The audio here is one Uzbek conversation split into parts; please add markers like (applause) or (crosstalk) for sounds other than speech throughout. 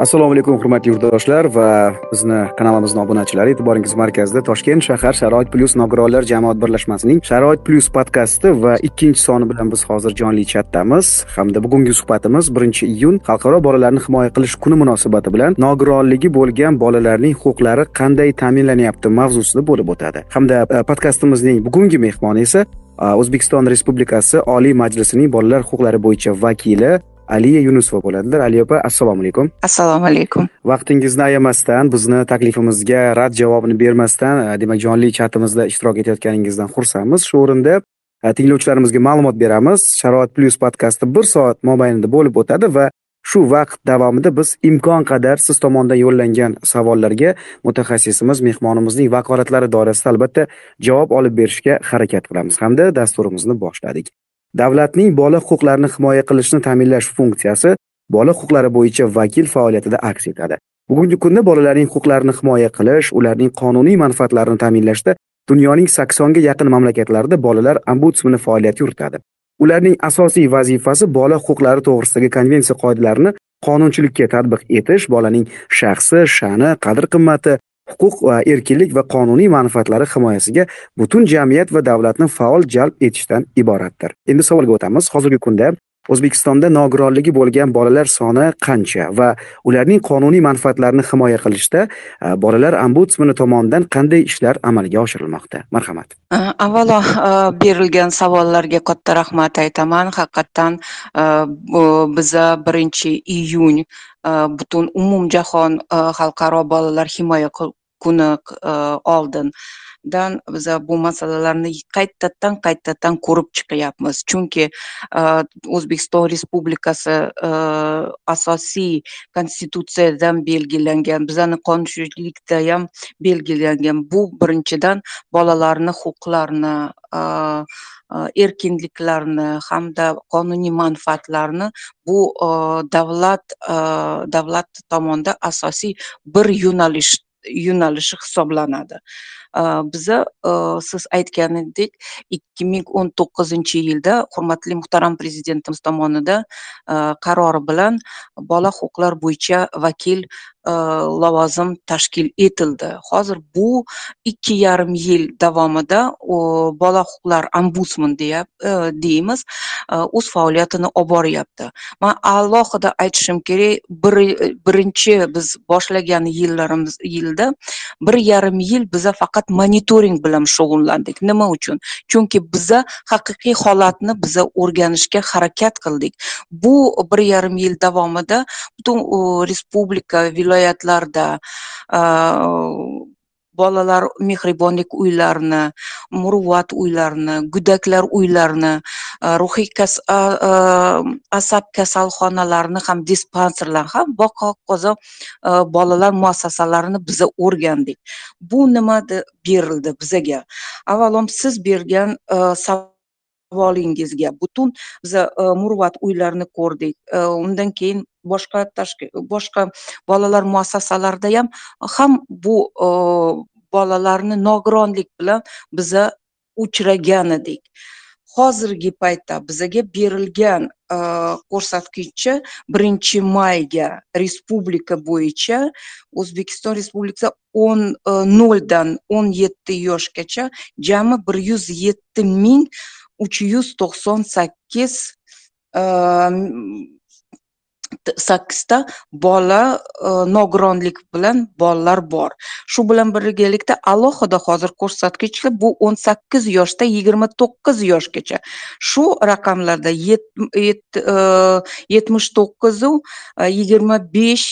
assalomu alaykum hurmatli yurtdoshlar va bizni kanalimizni obunachilari e'tiboringiz markazida toshkent shahar sharoit plyus nogironlar jamoat birlashmasining sharoit plyus podkasti va ikkinchi soni bilan biz hozir jonli chatdamiz. Hamda bugungi suhbatimiz birinchi iyun xalqaro bolalarni himoya qilish kuni munosabati bilan nogironligi bo'lgan bolalarning huquqlari qanday ta'minlanyapti mavzusida bo'lib o'tadi. Hamda e, podkastimizning bugungi mehmoni esa e, o'zbekiston respublikasi oliy majlisining bolalar huquqlari bo'yicha vakili aliya yunusova bo'ladilar. Aliya opa assalomu alaykum. Assalomu alaykum. Vaqtingizni ayamasdan bizni taklifimizga rad javobini bermasdan e, demak jonli chatimizda ishtirok etayotganingizdan xursandmiz. Shu o'rinda e, tinglovchilarimizga ma'lumot beramiz. Sharoit plyus podkasti bir soat mobaynida bo'lib o'tadi va shu vaqt davomida biz imkon qadar siz tomonidan yo'llangan savollarga mutaxassisimiz mehmonimizning vakolatlari doirasida albatta javob olib berishga harakat qilamiz. Hamda dasturimizni boshladik davlatning bola huquqlarini himoya qilishni ta'minlash funksiyasi bola huquqlari bo'yicha vakil faoliyatida aks etadi. Bugungi kunda bolalarning huquqlarini himoya qilish ularning qonuniy manfaatlarini ta'minlashda dunyoning saksonga yaqin mamlakatlarida bolalar ombudsmani faoliyat yuritadi. Ularning asosiy vazifasi bola huquqlari to'g'risidagi konvensiya qoidalarini qonunchilikka tatbiq etish bolaning shaxsi sha'ni qadr qimmati huquq va erkinlik va qonuniy manfaatlari himoyasiga butun jamiyat va davlatni faol jalb etishdan iboratdir. Endi savolga o'tamiz. Hozirgi kunda o'zbekistonda nogironligi bo'lgan bolalar soni qancha va ularning qonuniy manfaatlarini himoya qilishda e, bolalar ombudsmani tomonidan qanday ishlar amalga oshirilmoqda? Marhamat. E, avvalo e, berilgan savollarga katta rahmat aytaman. Haqiqatdan biza birinchi iyun butun umumjahon xalqaro bolalar himoya kuni e, oldindan biza bu masalalarni qaytadan qaytadan ko'rib chiqyapmiz. Chunki e, o'zbekiston respublikasi e, asosiy konstitutsiyadan belgilangan bizani qonunchilikda ham belgilangan bu birinchidan bolalarni huquqlarini erkinliklarini hamda qonuniy manfaatlarini bu davlat davlat tomonidan asosiy bir yo'nalish yo'nalishi hisoblanadi. Э, biza э, siz aytganidek ikki ming o'n to'qqizinchi yilda hurmatli muhtaram prezidentimiz tomonidan э, qarori bilan bola huquqlari bo'yicha vakil lavozim tashkil etildi hozir bu ikki yarim yil davomida bola huquqlari ombudsman deya deymiz o'z faoliyatini olib boryapti man alohida aytishim kerak bir birinchi biz boshlagan yillarimiz yilda bir yarim yil biza faqat faqat monitoring bilan shug'ullandik nima uchun chunki biza haqiqiy holatni biza o'rganishga harakat qildik bu bir yarim yil davomida butun respublika viloyatlarda bolalar mehribonlik uylarini muruvvat uylarini gudaklar uylarini ruhiy asab kasalxonalarini ham dispanserlar ham va bolalar muassasalarini biza o'rgandik. Bu nima berildi bizaga? Avvalom siz bergan ahvolingizga butun biza e, muruvvat uylarini ko'rdik. E, undan keyin boshqa boshqa bolalar muassasalarida ham ham bu e, bolalarni nogironlik bilan biza uchragan edik hozirgi paytda bizaga berilgan ko'rsatkichi birinchi mayga respublika bo'yicha o'zbekiston respublikasida o'n noldan o'n yetti yoshgacha jami bir yuz yetti ming uch yuz to'qson sakkiz e, sakkizta bola e, nogironlik bilan bolalar bor. Shu bilan birgalikda alohida hozir ko'rsatkichlar bu o'n sakkiz yoshda yigirma to'qqiz yoshgacha. Shu raqamlarda e, yetmish to'qqizu yigirma besh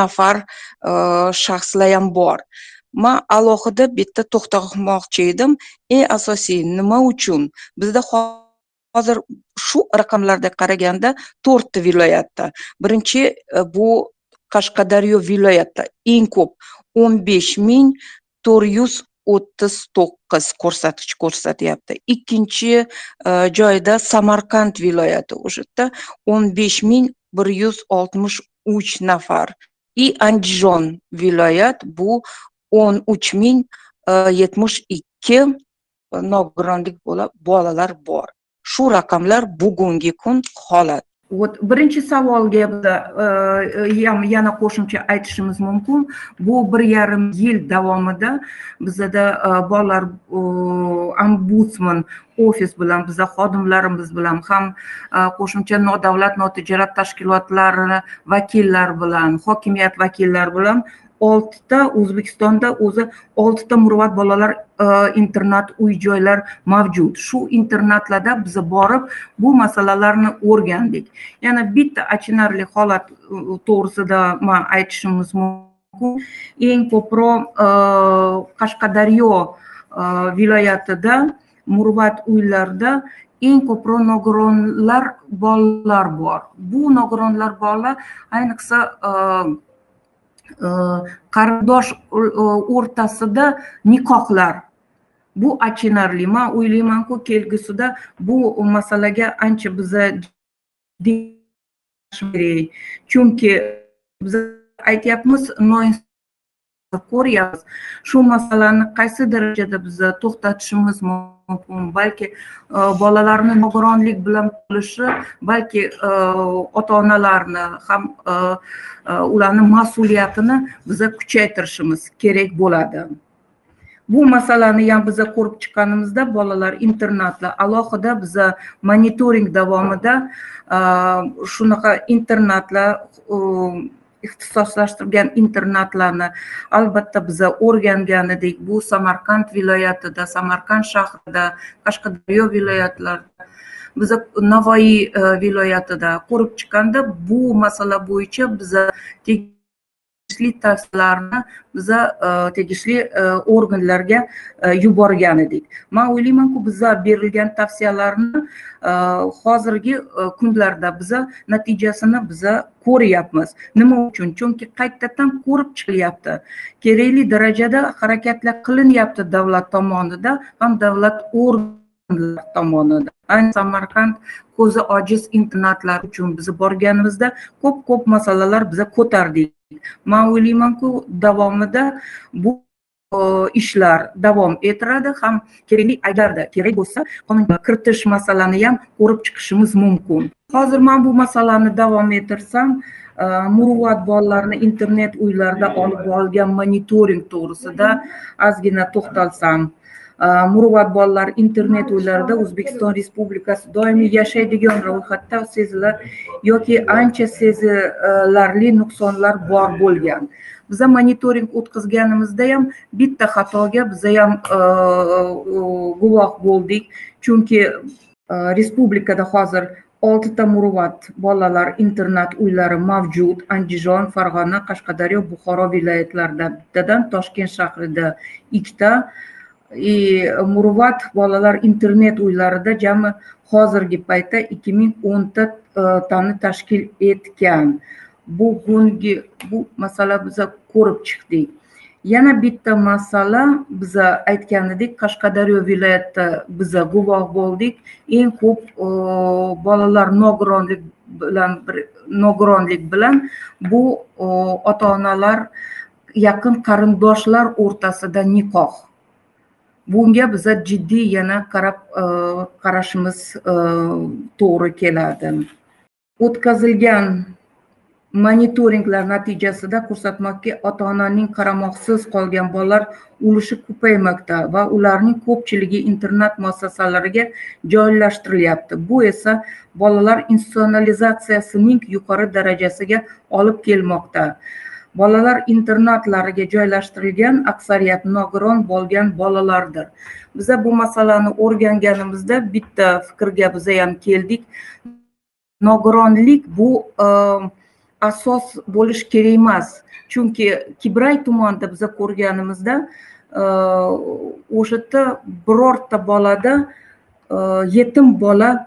nafar shaxslar ham bor. Man alohida bitta to'xtamoqchi edim. Eng asosiy nima uchun? Bizda hozir shu raqamlarga qaraganda to'rtta viloyatda. Birinchi e, bu qashqadaryo viloyati eng ko'p o'n besh ming to'rt yuz o'ttiz to'qqiz ko'rsatkich ko'rsatyapti. Ikkinchi e, joyda samarqand viloyati o'sha yerda o'n besh ming bir yuz oltmish uch nafar. И andijon viloyat bu o'n uch ming e, yetmish ikki e, nogironlik bolalar bor. Shu raqamlar bugungi kun holat. Вот birinchi savolga ham e, yana qo'shimcha aytishimiz mumkin. Bu bir yarim yil davomida bizada bolalar ombudsman ofis bilan biza xodimlarimiz bilan ham qo'shimcha nodavlat notijorat tashkilotlari vakillari bilan hokimiyat vakillari bilan oltita o'zbekistonda o'zi oltita murvat bolalar e, internat uy joylar mavjud. Shu internatlarda biz borib bu masalalarni o'rgandik. Yana bitta achinarli holat to'g'risida man aytishimiz mumkin. Eng ko'proq e, qashqadaryo e, viloyatida murvat uylarda eng ko'proq nogironlar bolalar bor. Bu nogironlar bolalar ayniqsa qarindosh o'rtasida nikohlar bu achinarli man o'ylaymanku kelgusida bu masalaga ancha biza chunki biz aytyapmiz ko'ryapmiz shu masalani qaysi darajada biz to'xtatishimiz mumkin balki bolalarni nogironlik bilan bo'lishi balki ota onalarni ham ularni mas'uliyatini biza kuchaytirishimiz kerak bo'ladi bu masalani ham biza ko'rib chiqqanimizda bolalar internatlar alohida biza monitoring davomida shunaqa internatlar ixtisoslashtirgan internatlarni albatta biza o'rgangan edik bu samarqand viloyatida samarqand shahrida qashqadaryo viloyatlarida biza navoiy e, viloyatida ko'rib chiqqanda bu masala bo'yicha biza tegishli tavsiyalarni biza e, tegishli e, organlarga e, yuborgan edik. Man o'ylaymanku biza berilgan tavsiyalarni hozirgi kunlarda biza natijasini biza ko'ryapmiz. Nima uchun? Chunki qaytadan ko'rib chiqilyapti kerakli darajada harakatlar qilinyapti davlat tomonidan ham davlat organlar tomonidan ayni samarqand ko'zi ojiz internatlar uchun biz borganimizda ko'p ko'p masalalar biza ko'tardik. Man o'ylaymanku davomida bu e, ishlar davom ettiradi ham kerakli agarda kerak bo'lsa qonunga kiritish masalani ham ko'rib chiqishimiz mumkin. Hozir man bu masalani davom ettirsam e, muruvvat bolalarni internet uylarda olib borilgan monitoring to'g'risida ozgina to'xtalsam muruvvat bolalar internet uylarida o'zbekiston respublikasi doimiy yashaydigan ro'yxatda sezilar yoki ancha sezilarli nuqsonlar bor bo'lgan biza monitoring o'tkazganimizda ham bitta xatoga biza ham guvoh bo'ldik chunki respublikada hozir oltita muruvvat bolalar internat uylari mavjud andijon farg'ona qashqadaryo buxoro viloyatlarida bittadan toshkent shahrida ikkita и muruvvat bolalar интернет uylarida jami hozirgi paytda ikki ming o'ntani ташкил tashkil etgan bugungi bu masala biza ko'rib chiqdik yana bitta masala biza aytgan qashqadaryo viloyatida biza guvoh bo'ldik eng ko'p e, bolalar nogironlik bilan nogironlik bilan bu ota onalar yaqin qarindoshlar o'rtasida nikoh bunga biza jiddiy yana qarab e, qarashimiz e, to'g'ri keladi. O'tkazilgan monitoringlar natijasida ko'rsatmoqki ota onaning qaramoqsiz qolgan bolalar ulushi ko'paymoqda va ularning ko'pchiligi internat muassasalariga joylashtirilyapti bu esa bolalar institutsionalizatsiyasining yuqori darajasiga olib kelmoqda. Bolalar internatlariga joylashtirilgan aksariyat nogiron bo'lgan bolalardir. Biza bu masalani o'rganganimizda bitta fikrga biza ham keldik. Nogironlik bu e, asos bo'lishi kerak emas. Chunki kibray tumanida biza ko'rganimizda e, o'sha yerda birorta bolada e, yetim bola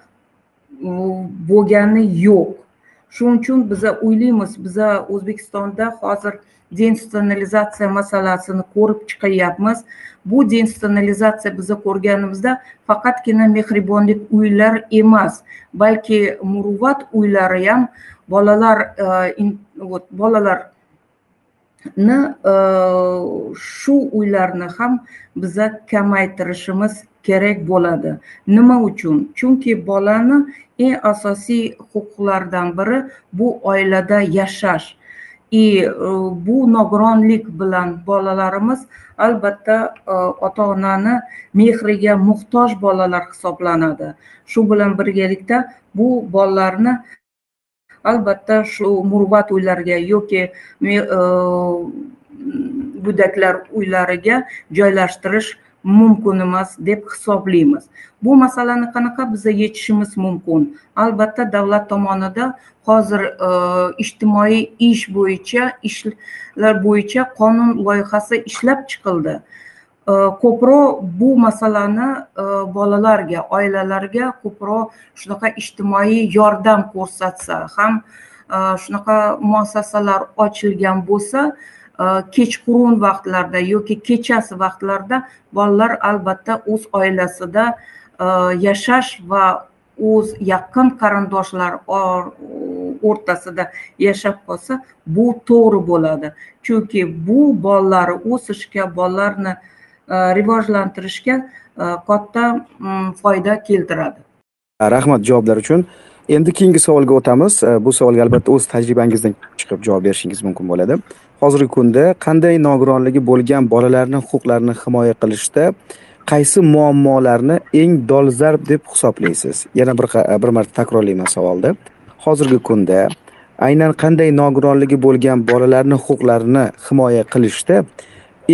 bo'lgani yo'q. Shuning uchun biza o'ylaymiz biza o'zbekistonda hozir deinstitutsionalizatsiya masalasini ko'rib chiqyapmiz. Bu deinstitutsionalizatsiya biza ko'rganimizda faqatgina mehribonlik uylar emas balki muruvvat uylari ham bolalar e, вот bolalar bolalarni e, shu uylarni ham biza kamaytirishimiz kerak bo'ladi nima uchun chunki bolani eng asosiy huquqlaridan biri bu oilada yashash и bu nogironlik bilan bolalarimiz albatta ota onani mehriga muhtoj bolalar hisoblanadi shu bilan birgalikda bu bolalarni albatta shu murvat uylariga yoki go'daklar uylariga joylashtirish mumkin emas deb hisoblaymiz. Bu masalani qanaqa biza yechishimiz mumkin? Albatta davlat tomonidan hozir e, ijtimoiy ish bo'yicha ishlar bo'yicha qonun loyihasi ishlab chiqildi. E, ko'proq bu masalani e, bolalarga oilalarga ko'proq shunaqa ijtimoiy yordam ko'rsatsa ham shunaqa muassasalar ochilgan bo'lsa kechqurun vaqtlarda yoki kechasi vaqtlarda bolalar albatta o'z oilasida yashash va o'z yaqin qarindoshlar o'rtasida yashab qolsa bu to'g'ri bo'ladi chunki bu bolalar o'sishga bolalarni rivojlantirishga katta foyda keltiradi rahmat javoblar uchun endi keyingi savolga o'tamiz bu savolga albatta o'z tajribangizdan chiqib javob berishingiz mumkin bo'ladi hozirgi kunda qanday nogironligi bo'lgan bolalarni huquqlarini himoya qilishda qaysi muammolarni eng dolzarb deb hisoblaysiz? Yana bir bir marta takrorlayman savolni. Hozirgi kunda aynan qanday nogironligi bo'lgan bolalarni huquqlarini himoya qilishda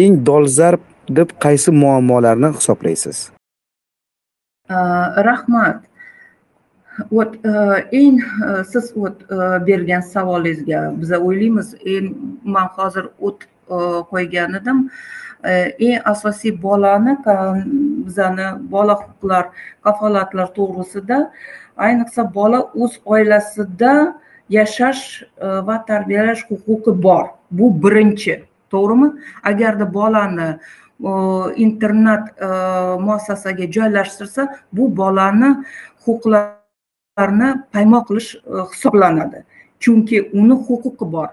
eng dolzarb deb qaysi muammolarni hisoblaysiz? Rahmat. Вот eng siz bergan savolingizga biza o'ylaymiz endi man hozir o'tib qo'ygan edim eng asosiy bolani bizani bola huquqlar kafolatlar to'g'risida ayniqsa bola o'z oilasida yashash va tarbiyalash huquqi bor bu birinchi to'g'rimi agarda bolani internat muassasaga joylashtirsa bu bolani huquqlari paymo qilish e, hisoblanadi. Chunki uni huquqi bor.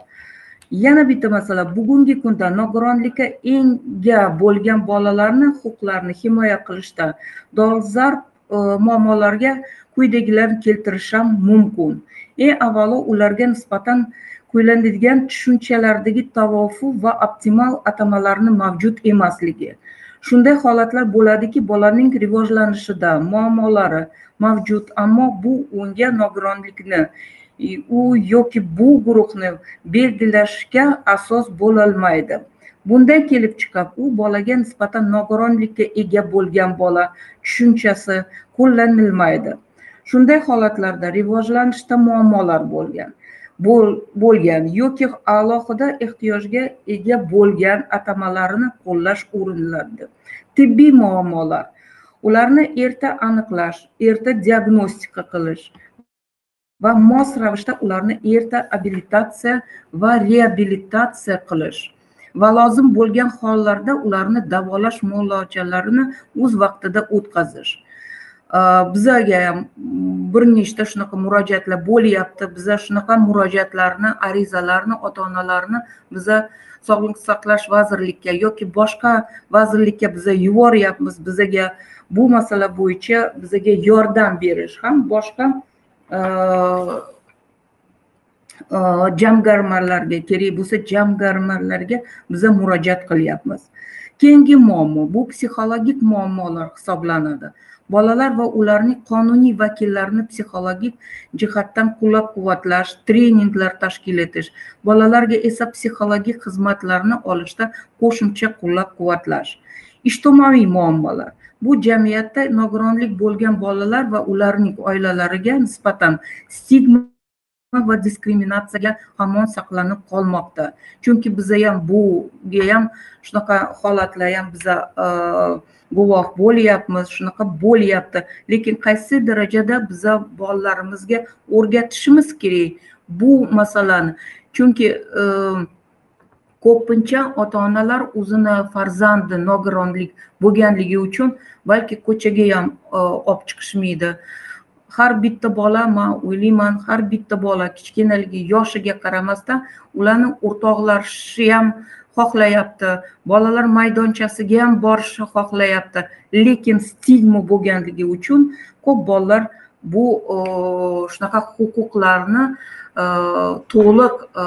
Yana bitta masala bugungi kunda nogironlikka ega bo'lgan bolalarni huquqlarini himoya qilishda dolzarb e, muammolarga quyidagilarni keltirish ham mumkin. Eng avvalo ularga nisbatan qo'llaniladigan tushunchalardagi tavofu va optimal atamalarni mavjud emasligi. Shunday holatlar bo'ladiki bolaning rivojlanishida muammolari mavjud ammo bu unga nogironlikni u yoki bu guruhni belgilashga asos bo'lolmaydi. Bundan kelib chiqib u bolaga nisbatan nogironlikka ega bo'lgan bola tushunchasi qo'llanilmaydi. Shunday holatlarda rivojlanishda muammolar bo'lgan. Bo'lgan yoki alohida ehtiyojga ega bo'lgan atamalarini qo'llash uriniladi tibbiy muammolar ularni erta aniqlash erta diagnostika qilish va mos ravishda ularni erta abilitatsiya va reabilitatsiya qilish va lozim bo'lgan hollarda ularni davolash muolajalarini o'z vaqtida o'tkazish. Bizaga ham bir nechta shunaqa murojaatlar bo'lyapti biza shunaqa murojaatlarni arizalarni ota onalarni biza sog'liqni saqlash vazirlikka yoki boshqa vazirlikka biza yuboryapmiz bizaga bu masala bo'yicha bizaga yordam berish ham boshqa jamg'armalarga kerak bo'lsa jamg'armalarga biza murojaat qilyapmiz keyingi muammo bu psixologik muammolar hisoblanadi bolalar va ularning qonuniy vakillarini psixologik jihatdan qo'llab quvvatlash treninglar tashkil etish bolalarga esa psixologik xizmatlarni olishda qo'shimcha qo'llab quvvatlash ijtimoiy muammolar. Bu jamiyatda nogironlik bo'lgan bolalar va ularning oilalariga nisbatan stigma va diskriminatsiyaga hamon saqlanib qolmoqda. Chunki biza ham buga ham shunaqa holatlar ham biza e, guvoh bo'lyapmiz shunaqa bo'lyapti. Lekin qaysi darajada biza bolalarimizga o'rgatishimiz kerak bu masalani? Chunki e, ko'pincha ota onalar o'zini farzandi nogironlik bo'lganligi uchun balki ko'chaga ham e, olib chiqishmaydi. Har bitta bola man o'ylayman har bitta bola kichkinaligi yoshiga qaramasdan ularni o'rtoqlashishi ham xohlayapti. Bolalar maydonchasiga ham borishni xohlayapti. Lekin stigma bo'lganligi uchun ko'p bolalar bu e, shunaqa huquqlarni e, to'liq e,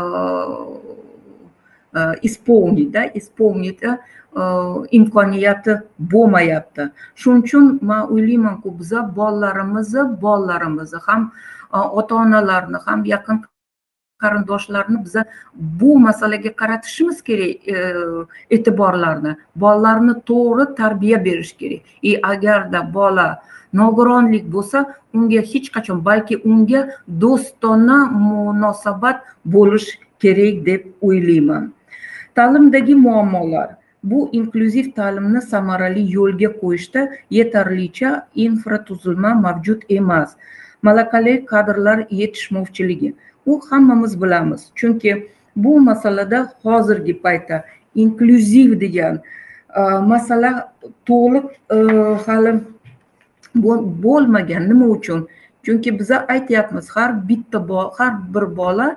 исполнить исполнить э, imkoniyati bo'lmayapti shuning uchun man o'ylaymanku biza bolalarimizni bolalarimizni ham ota onalarni ham yaqin qarindoshlarni biza bu masalaga qaratishimiz kerak e'tiborlarni bolalarni to'g'ri tarbiya berish kerak и agarda bola nogironlik bo'lsa unga hech qachon balki unga do'stona munosabat bo'lish kerak deb o'ylayman ta'limdagi muammolar bu inklyuziv ta'limni samarali yo'lga qo'yishda yetarlicha infratuzilma mavjud emas. Malakali kadrlar yetishmovchiligi. U hammamiz bilamiz chunki bu masalada hozirgi paytda inklyuziv degan e, masala to'liq e, hali bo'lmagan. Nima uchun? Chunki biza aytyapmiz har bitta har bir bola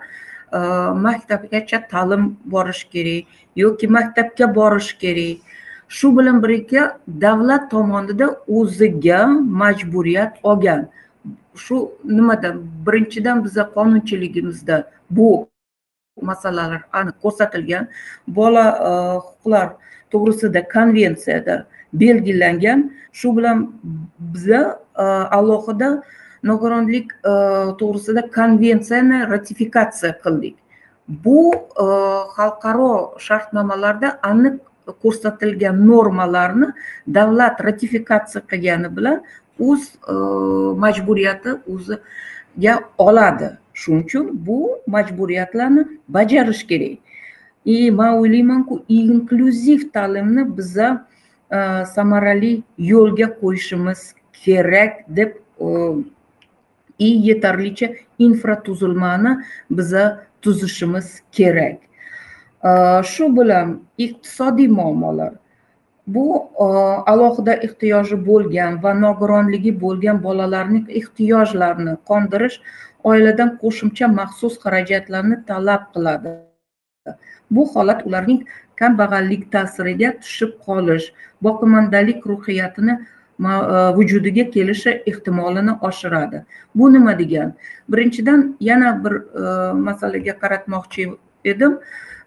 Э, maktabgacha ta'lim borish kerak yoki maktabga borish kerak. Shu bilan birga davlat tomonidan o'ziga majburiyat olgan. Shu nimadan? Birinchidan biza qonunchiligimizda bu masalalar aniq ko'rsatilgan. Bola e, huquqlar to'g'risida konvensiyada belgilangan. Shu bilan biza e, alohida nogironlik e, to'g'risida konvensiyani ratifikatsiya qildik. Bu e, xalqaro shartnomalarda aniq ko'rsatilgan normalarni davlat ratifikatsiya qilgani bilan o'z e, majburiyati o'ziga oladi. Shuning uchun bu majburiyatlarni bajarish kerak. И man o'ylaymanku inklyuziv ta'limni biza samarali yo'lga qo'yishimiz kerak deb и yetarlicha infratuzilmani biza tuzishimiz kerak. Э, shu bilan iqtisodiy muammolar. Bu э, alohida ehtiyoji bo'lgan va nogironligi bo'lgan bolalarning ehtiyojlarini qondirish oiladan qo'shimcha maxsus xarajatlarni talab qiladi. Bu holat ularning kambag'allik ta'siriga tushib qolish boqimandalik ruhiyatini E, vujudiga kelishi ehtimolini oshiradi. Bu nima degani birinchidan yana bir e, masalaga qaratmoqchi edim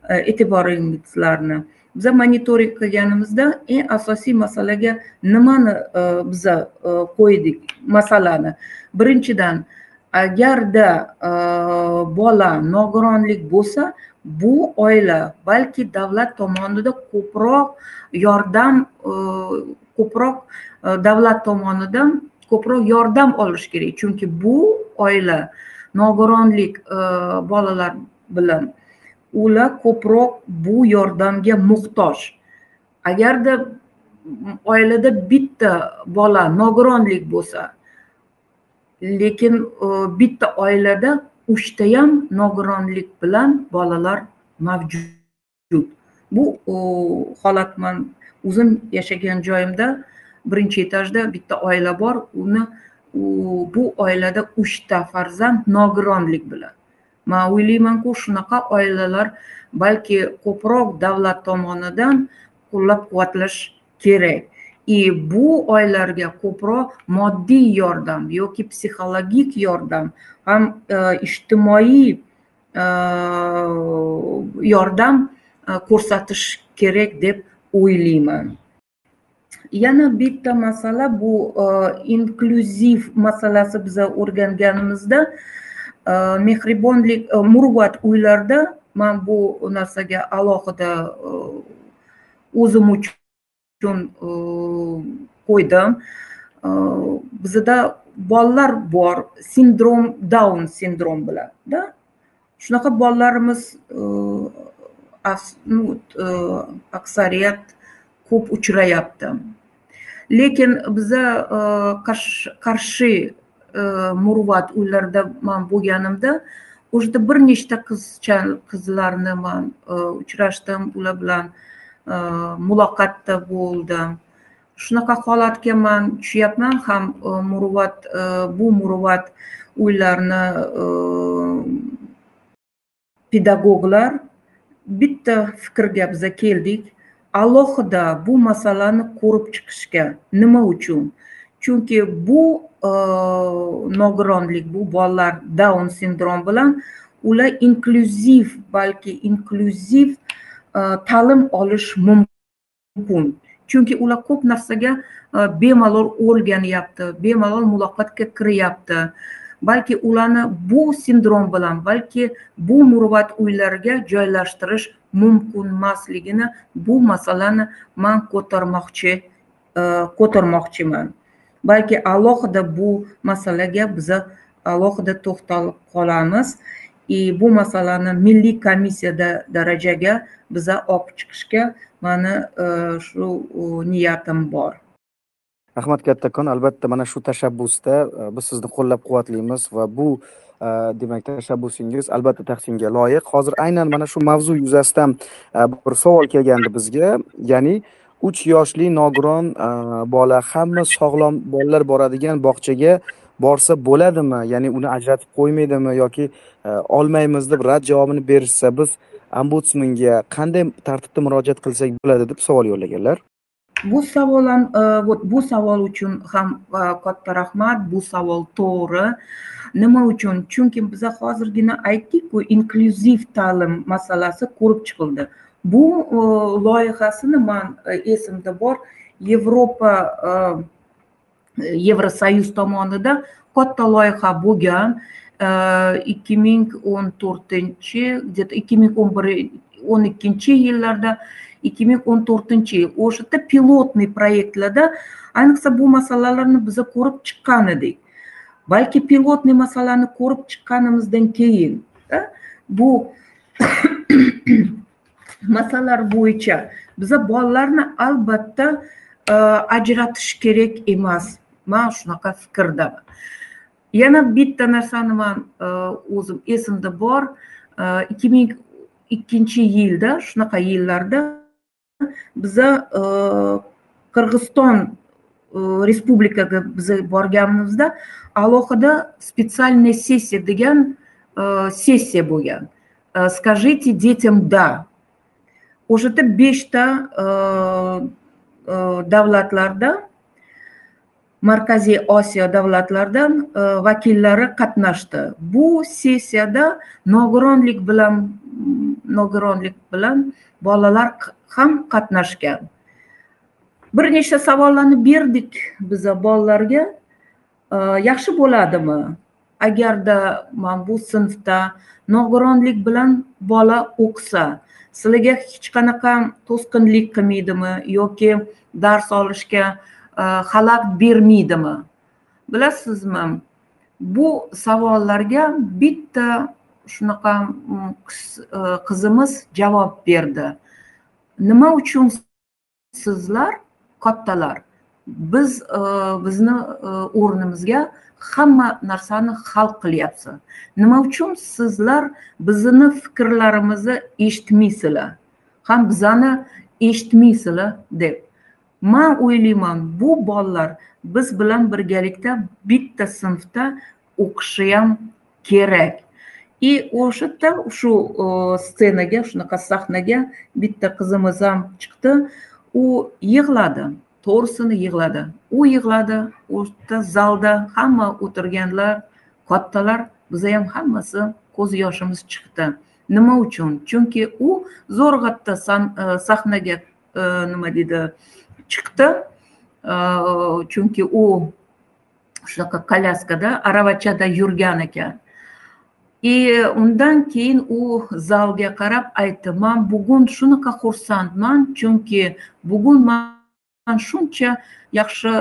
e, e'tiboringizlarni. Biza monitoring qilganimizda eng asosiy masalaga nimani biza qo'ydik masalani? Birinchidan agarda bola nogironlik bo'lsa bu oila balki davlat tomonidan ko'proq yordam ko'proq e, davlat tomonidan ko'proq yordam olish kerak. Chunki bu oila nogironlik e, bolalar bilan ular ko'proq bu yordamga muhtoj. Agarda oilada bitta bola nogironlik bo'lsa lekin e, bitta oilada uchtayam nogironlik bilan bolalar mavjud. Bu holat man o'zim yashagan joyimda birinchi etajda bitta oila bor. Uni bu oilada uchta farzand nogironlik bilan. Man o'ylaymanku shunaqa oilalar balki ko'proq davlat tomonidan qo'llab quvvatlash kerak. И bu oilalarga ko'proq moddiy yordam yoki psixologik yordam ham e, ijtimoiy e, yordam e, ko'rsatish kerak deb o'ylayman yana bitta masala bu inklyuziv masalasi biza o'rganganimizda mehribonlik murvat uylarda man bu narsaga alohida o'zim uchun qo'ydim bizada bolalar bor sindrom daun sindrom bilanda shunaqa bolalarimiz ну, aksariyat ko'p uchrayapti lekin biza qarshi muruvvat uylarda man bo'lganimda o'shada bir nechta qizcha qizlarni man uchrashdim ular bilan muloqotda bo'ldim shunaqa holatga man tushyapman ham muruvvat bu muruvvat uylarni pedagoglar bitta fikrga biza keldik. Alohida bu masalani ko'rib chiqishga nima uchun? Chunki bu e, nogironlik bu bolalar daun sindrom bilan ular inklyuziv balki inklyuziv e, ta'lim olish mumkin. Chunki ular ko'p narsaga e, bemalol o'rganyapti bemalol muloqotga kiryapti. Balki ularni bu sindrom bilan balki bu muruvvat uylariga joylashtirish mumkin emasligini bu masalani man ko'tarmoqchi e, ko'tarmoqchiman. Balki alohida bu masalaga biza alohida to'xtalib qolamiz. И bu masalani milliy komissiyada darajaga biza olib chiqishga mani e, shu e, niyatim bor. Rahmat kattakon albatta mana shu tashabbusda e, biz sizni qo'llab quvvatlaymiz va bu e, demak tashabbusingiz albatta tahsinga loyiq. Hozir aynan mana shu mavzu yuzasidan e, bir savol kelgandi bizga. Ya'ni uch yoshli nogiron bola hamma sog'lom bolalar boradigan bog'chaga borsa bo'ladimi? Ya'ni uni ajratib qo'ymaydimi yoki olmaymiz deb rad javobini berishsa biz ombudsmanga qanday tartibda murojaat qilsak bo'ladi deb savol yo'llaganlar. Bu savol ham вот bu savol uchun ham э, katta rahmat. Bu savol to'g'ri. Nima uchun? Chunki biza hozirgina aytdikku inklyuziv ta'lim masalasi ko'rib chiqildi. Bu e, loyihasini man e, esimda bor. Yevropa e, yevrosoyuz tomonidan katta loyiha bo'lgan ikki ming o'n to'rtinchi где то ikki ming o'n bir o'n ikkinchi yillarda ikki ming o'n to'rtinchi yil o'sha yerda pilotniy proyektlarda ayniqsa bu masalalarni biza ko'rib chiqqan edik. Balki pilotniy masalani ko'rib chiqqanimizdan keyin bu (coughs) masalalar bo'yicha biza bolalarni albatta ajratish kerak emas. Man shunaqa fikrdaman. Yana bitta narsani man o'zim esimda bor. E, ikki ming ikkinchi yilda shunaqa yillarda biza e, qirg'iziston respublikaga biza borganimizda alohida специальная sessiya degan sessiya bo'lgan скажите детям да o'sha yerda beshta davlatlardan markaziy osiyo davlatlaridan vakillari qatnashdi bu sessiyada nogironlik bilan nogironlik bilan bolalar ham qatnashgan. Bir nechta savollarni berdik biza bolalarga. Yaxshi bo'ladimi? Agarda man bu sinfda nogironlik bilan bola o'qisa sizlarga hech qanaqa to'sqinlik qilmaydimi yoki dars olishga xalaqit bermaydimi? Bilasizmi? Bu savollarga bitta shunaqa mm, e, qizimiz javob berdi. Nima uchun sizlar kattalar? Biz e, bizni e, o'rnimizga hamma narsani hal qilyapsiz nima uchun sizlar bizni fikrlarimizni eshitmaysizlar ham bizani eshitmaysizlar deb. Man o'ylayman bu bolalar biz bilan birgalikda bitta sinfda o'qishi ham kerak. И o'sha yerda shu ssenaga shunaqa sahnaga bitta qizimiz ham chiqdi u yig'ladi to'g'risini yig'ladi u yig'ladi o'sha zalda hamma o'tirganlar kattalar biza ham hammasi ko'z yoshimiz chiqdi nima uchun chunki u zo'rg'atda e, sahnaga e, nima deydi chiqdi chunki u shunaqa kolyaskada aravachada yurgan ekan и undan keyin u zalga qarab aytdi man bugun shunaqa xursandman chunki bugun man shuncha yaxshi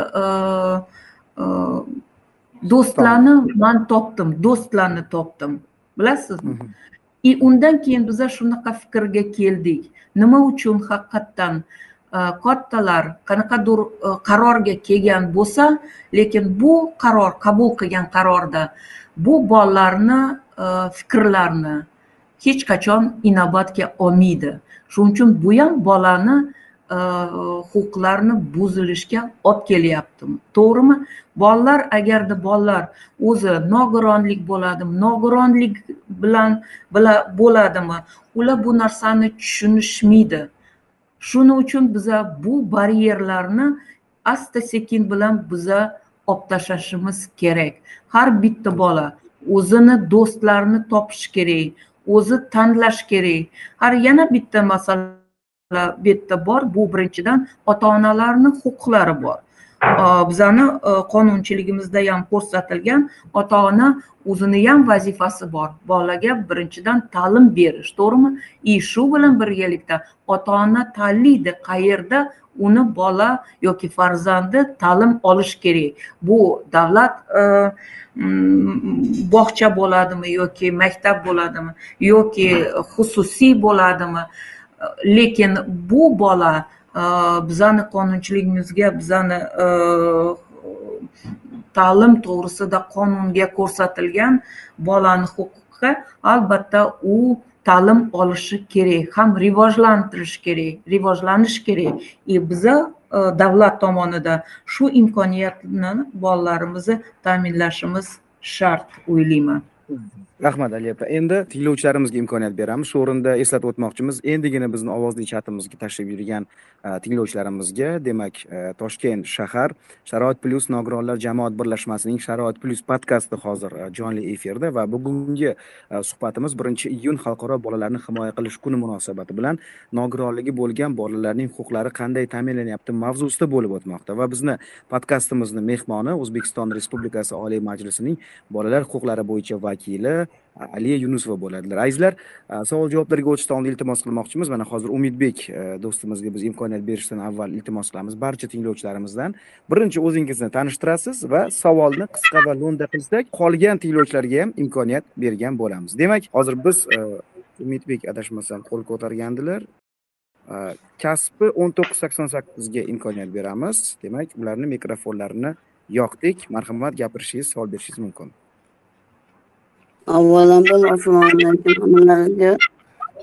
do'stlarni man topdim do'stlarni topdim. Bilasizmi? И undan keyin biza shunaqa fikrga keldik. Nima uchun haqiqatdan kattalar qanaqadir qarorga kelgan bo'lsa lekin bu qaror qabul qilgan qarorda bu bolalarni Э, fikrlarini hech qachon inobatga olmaydi. Shuning uchun bu ham bolani e, huquqlarini buzilishga olib kelyapti. To'g'rimi? Bolalar agarda bolalar o'zi nogironlik bo'ladimi nogironlik bilan bo'ladimi ular bu narsani tushunishmaydi. Shuning uchun biza bu baryerlarni asta sekin bilan biza olib tashlashimiz kerak. Har bitta bola o'zini do'stlarini topish kerak o'zi tanlash kerak. Har yana bitta masala bu yerda bor bu birinchidan ota onalarni huquqlari bor. Э, bizani э, qonunchiligimizda ham ko'rsatilgan ota ona o'zini ham vazifasi bor. Bolaga birinchidan ta'lim berish to'g'rimi? И shu bilan birgalikda ota ona tanlaydi qayerda uni bola yoki farzandi ta'lim olish kerak. Bu davlat e, mm, bog'cha bo'ladimi yoki maktab bo'ladimi yoki xususiy bo'ladimi? Lekin bu bola bizani qonunchiligimizga bizani ta'lim to'g'risida qonunga ko'rsatilgan bolani huquqi albatta u ta'lim olishi kerak ham rivojlantirish kerak rivojlanish kerak и biza davlat tomonidan shu imkoniyatni bolalarimizni ta'minlashimiz shart o'ylayman rahmat ali opa. Endi tinglovchilarimizga imkoniyat beramiz. Shu o'rinda eslatib o'tmoqchimiz endigina bizni ovozli chatimizga tashrif buyurgan e, tinglovchilarimizga demak e, toshkent shahar sharoit plyus nogironlar jamoat birlashmasining sharoit plyus podkasti hozir e, jonli efirda va bugungi suhbatimiz birinchi iyun xalqaro bolalarni himoya qilish kuni munosabati bilan nogironligi bo'lgan bolalarning huquqlari qanday ta'minlanyapti mavzusida bo'lib o'tmoqda va bizni podkastimizni mehmoni o'zbekiston respublikasi oliy majlisining bolalar huquqlari bo'yicha vakili aliya yunusova bo'ladilar. Azizlar e, savol javoblarga o'tishdan oldin iltimos qilmoqchimiz. Mana hozir umidbek e, do'stimizga biz imkoniyat berishdan avval iltimos qilamiz. Barcha tinglovchilarimizdan birinchi o'zingizni tanishtirasiz va savolni qisqa va lo'nda qilsak qolgan tinglovchilarga ham imkoniyat bergan bo'lamiz. Demak hozir biz e, umidbek adashmasam qo'l ko'targandilar. Kasbi o'n to'qqiz sakson sakkizga imkoniyat beramiz. Demak ularni mikrofonlarini yoqdik. Marhamat gapirishingiz savol berishingiz mumkin. Avvalambor hammalarga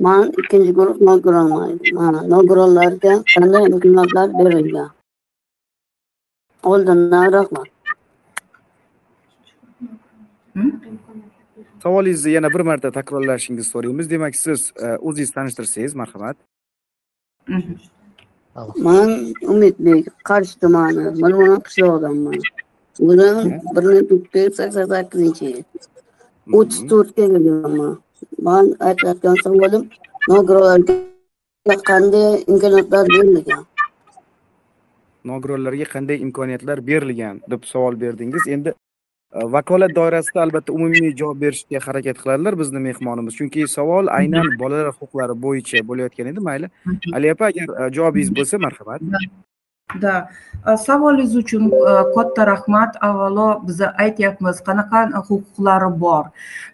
man ikkinchi guruh nogironman mana nogironlarga qanday imkoniyatlar berilgan? Oldindan rahmat. Savolingizni yana bir marta takrorlashingizni so'raymiz. Demak siz e, o'zingizni tanishtirsangiz marhamat. Man umidbek qarshi tumani mirmon qishlog'idanman o'zim bir ming to'qqiz yuz sakson sakkizinchi yil o'ttiz to'rtga kirganman man aytayotgan savolim nogironlarga qanday imkoniyatlar berilgan? Nogironlarga qanday imkoniyatlar berilgan deb savol berdingiz. Endi e, vakolat doirasida albatta umumiy javob berishga harakat qiladilar bizni mehmonimiz. Chunki savol aynan bolalar huquqlari bo'yicha bo'layotgan edi mayli. Ali opa agar e, javobingiz bo'lsa marhamat да. Savolingiz uchun katta rahmat avvalo biza aytyapmiz qanaqa huquqlari bor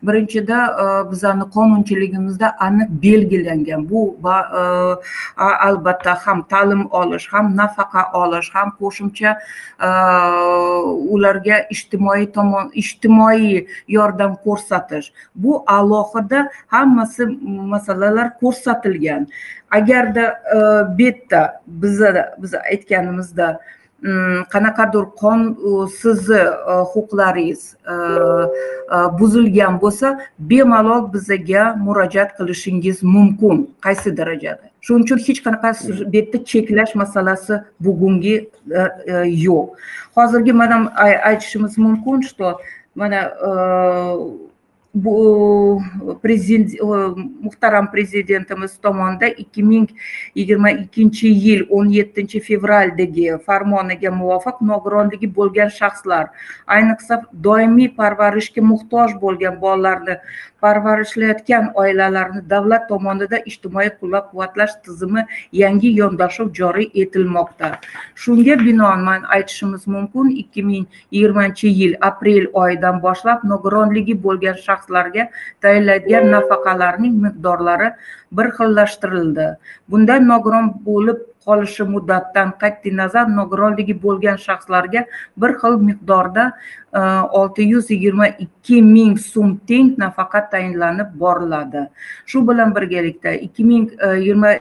birinchida bizani qonunchiligimizda aniq belgilangan bu albatta ham ta'lim olish ham nafaqa olish ham qo'shimcha ularga ijtimoiy tomon ijtimoiy yordam ko'rsatish bu alohida hammasi masalalar ko'rsatilgan agarda e, bu yerda biza biz aytganimizda mm, qanaqadir qon sizni e, huquqlaringiz e, buzilgan bo'lsa bemalol bizaga murojaat qilishingiz mumkin. Qaysi darajada? Shuning uchun hech qanaqa bu yerda cheklash masalasi bugungi yo'q. Hozirgi mana aytishimiz mumkin что mana bu prezident muhtaram prezidentimiz tomonidan ikki ming yigirma ikkinchi yil o'n yettinchi fevraldagi farmoniga muvofiq nogironligi bo'lgan shaxslar ayniqsa doimiy parvarishga muhtoj bo'lgan bolalarni parvarishlayotgan oilalarni davlat tomonidan ijtimoiy qo'llab quvvatlash tizimi yangi yondashuv joriy etilmoqda. Shunga binoan aytishimiz mumkin ikki ming yigirmanchi yil aprel oyidan boshlab nogironligi bo'lgan shaxslarga tayinlanadigan nafaqalarning miqdorlari bir xillashtirildi. Bunda nogiron bo'lib qolishi muddatidan qat'iy nazar nogironligi bo'lgan shaxslarga bir xil miqdorda e, olti yuz yigirma ikki ming so'm teng nafaqa tayinlanib boriladi. Shu bilan birgalikda ikki ming e, yigirma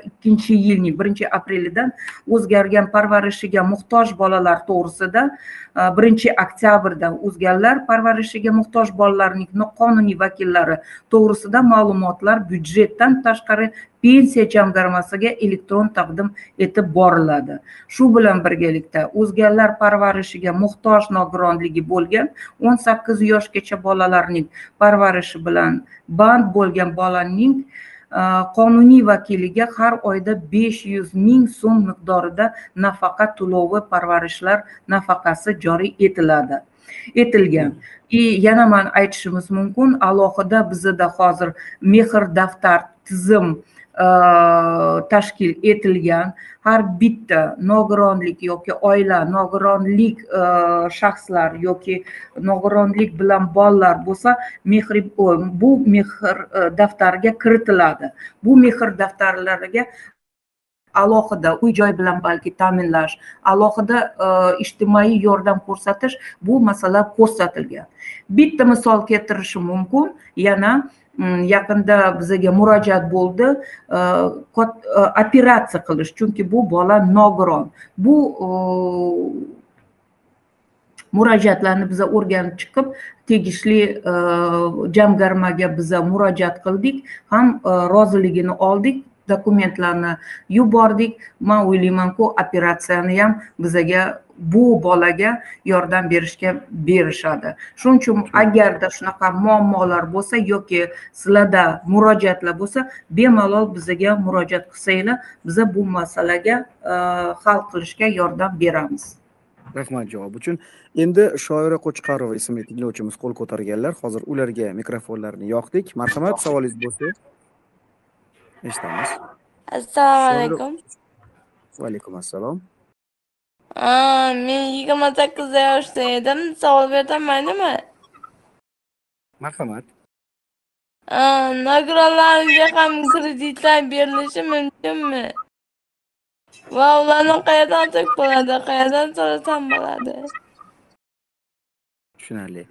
ikkinchi yilning birinchi aprelidan o'zgargan parvarishiga muhtoj bolalar to'g'risida e, birinchi oktyabrdan o'zganlar parvarishiga muhtoj bolalarning noqonuniy vakillari to'g'risida ma'lumotlar byudjetdan tashqari pensiya jamg'armasiga elektron taqdim etib boriladi. Shu bilan birgalikda o'zganlar parvarishiga muhtoj nogironligi bo'lgan o'n sakkiz yoshgacha bolalarning parvarishi bilan band bo'lgan bolaning e, qonuniy vakiliga har oyda besh yuz ming so'm miqdorida nafaqa to'lovi parvarishlar nafaqasi joriy etiladi etilgan. И yana man aytishimiz mumkin alohida bizada hozir mehr daftar tizim tashkil etilgan har bitta nogironlik yoki oila nogironlik shaxslar yoki nogironlik bilan bolalar bo'lsa mehr bu mehr daftariga kiritiladi bu mehr daftarlariga alohida uy joy bilan balki ta'minlash alohida ijtimoiy yordam ko'rsatish bu masala ko'rsatilgan bitta misol keltirishim mumkin yana Mm, yaqinda bizaga murojaat bo'ldi. Э, э, operatsiya qilish chunki bu bola nogiron. Bu э, murojaatlarni biza o'rganib chiqib tegishli jamg'armaga biza murojaat qildik ham roziligini oldik. Dokumentlarni yubordik man o'ylaymanku operatsiyani ham bizaga bu bolaga yordam berishga berishadi shuning uchun agarda shunaqa muammolar bo'lsa yoki sizlarda murojaatlar bo'lsa bemalol bizaga murojaat qilsanglar biza bu masalaga hal qilishga yordam beramiz rahmat javob uchun endi shoira qo'chqarova ismli tinglovchimiz qo'l ko'targanlar hozir ularga mikrofonlarni yoqdik marhamat savolingiz bo'lsa eshitamiz assalomu alaykum va alaykum assalom men yigirma sakkiz yoshda edim savol bersam maylimi marhamat nogironlarga ham kreditlar berilishi mumkinmi va ularni qayerdan olsak bo'ladi qayerdan so'rasam bo'ladi tushunarli.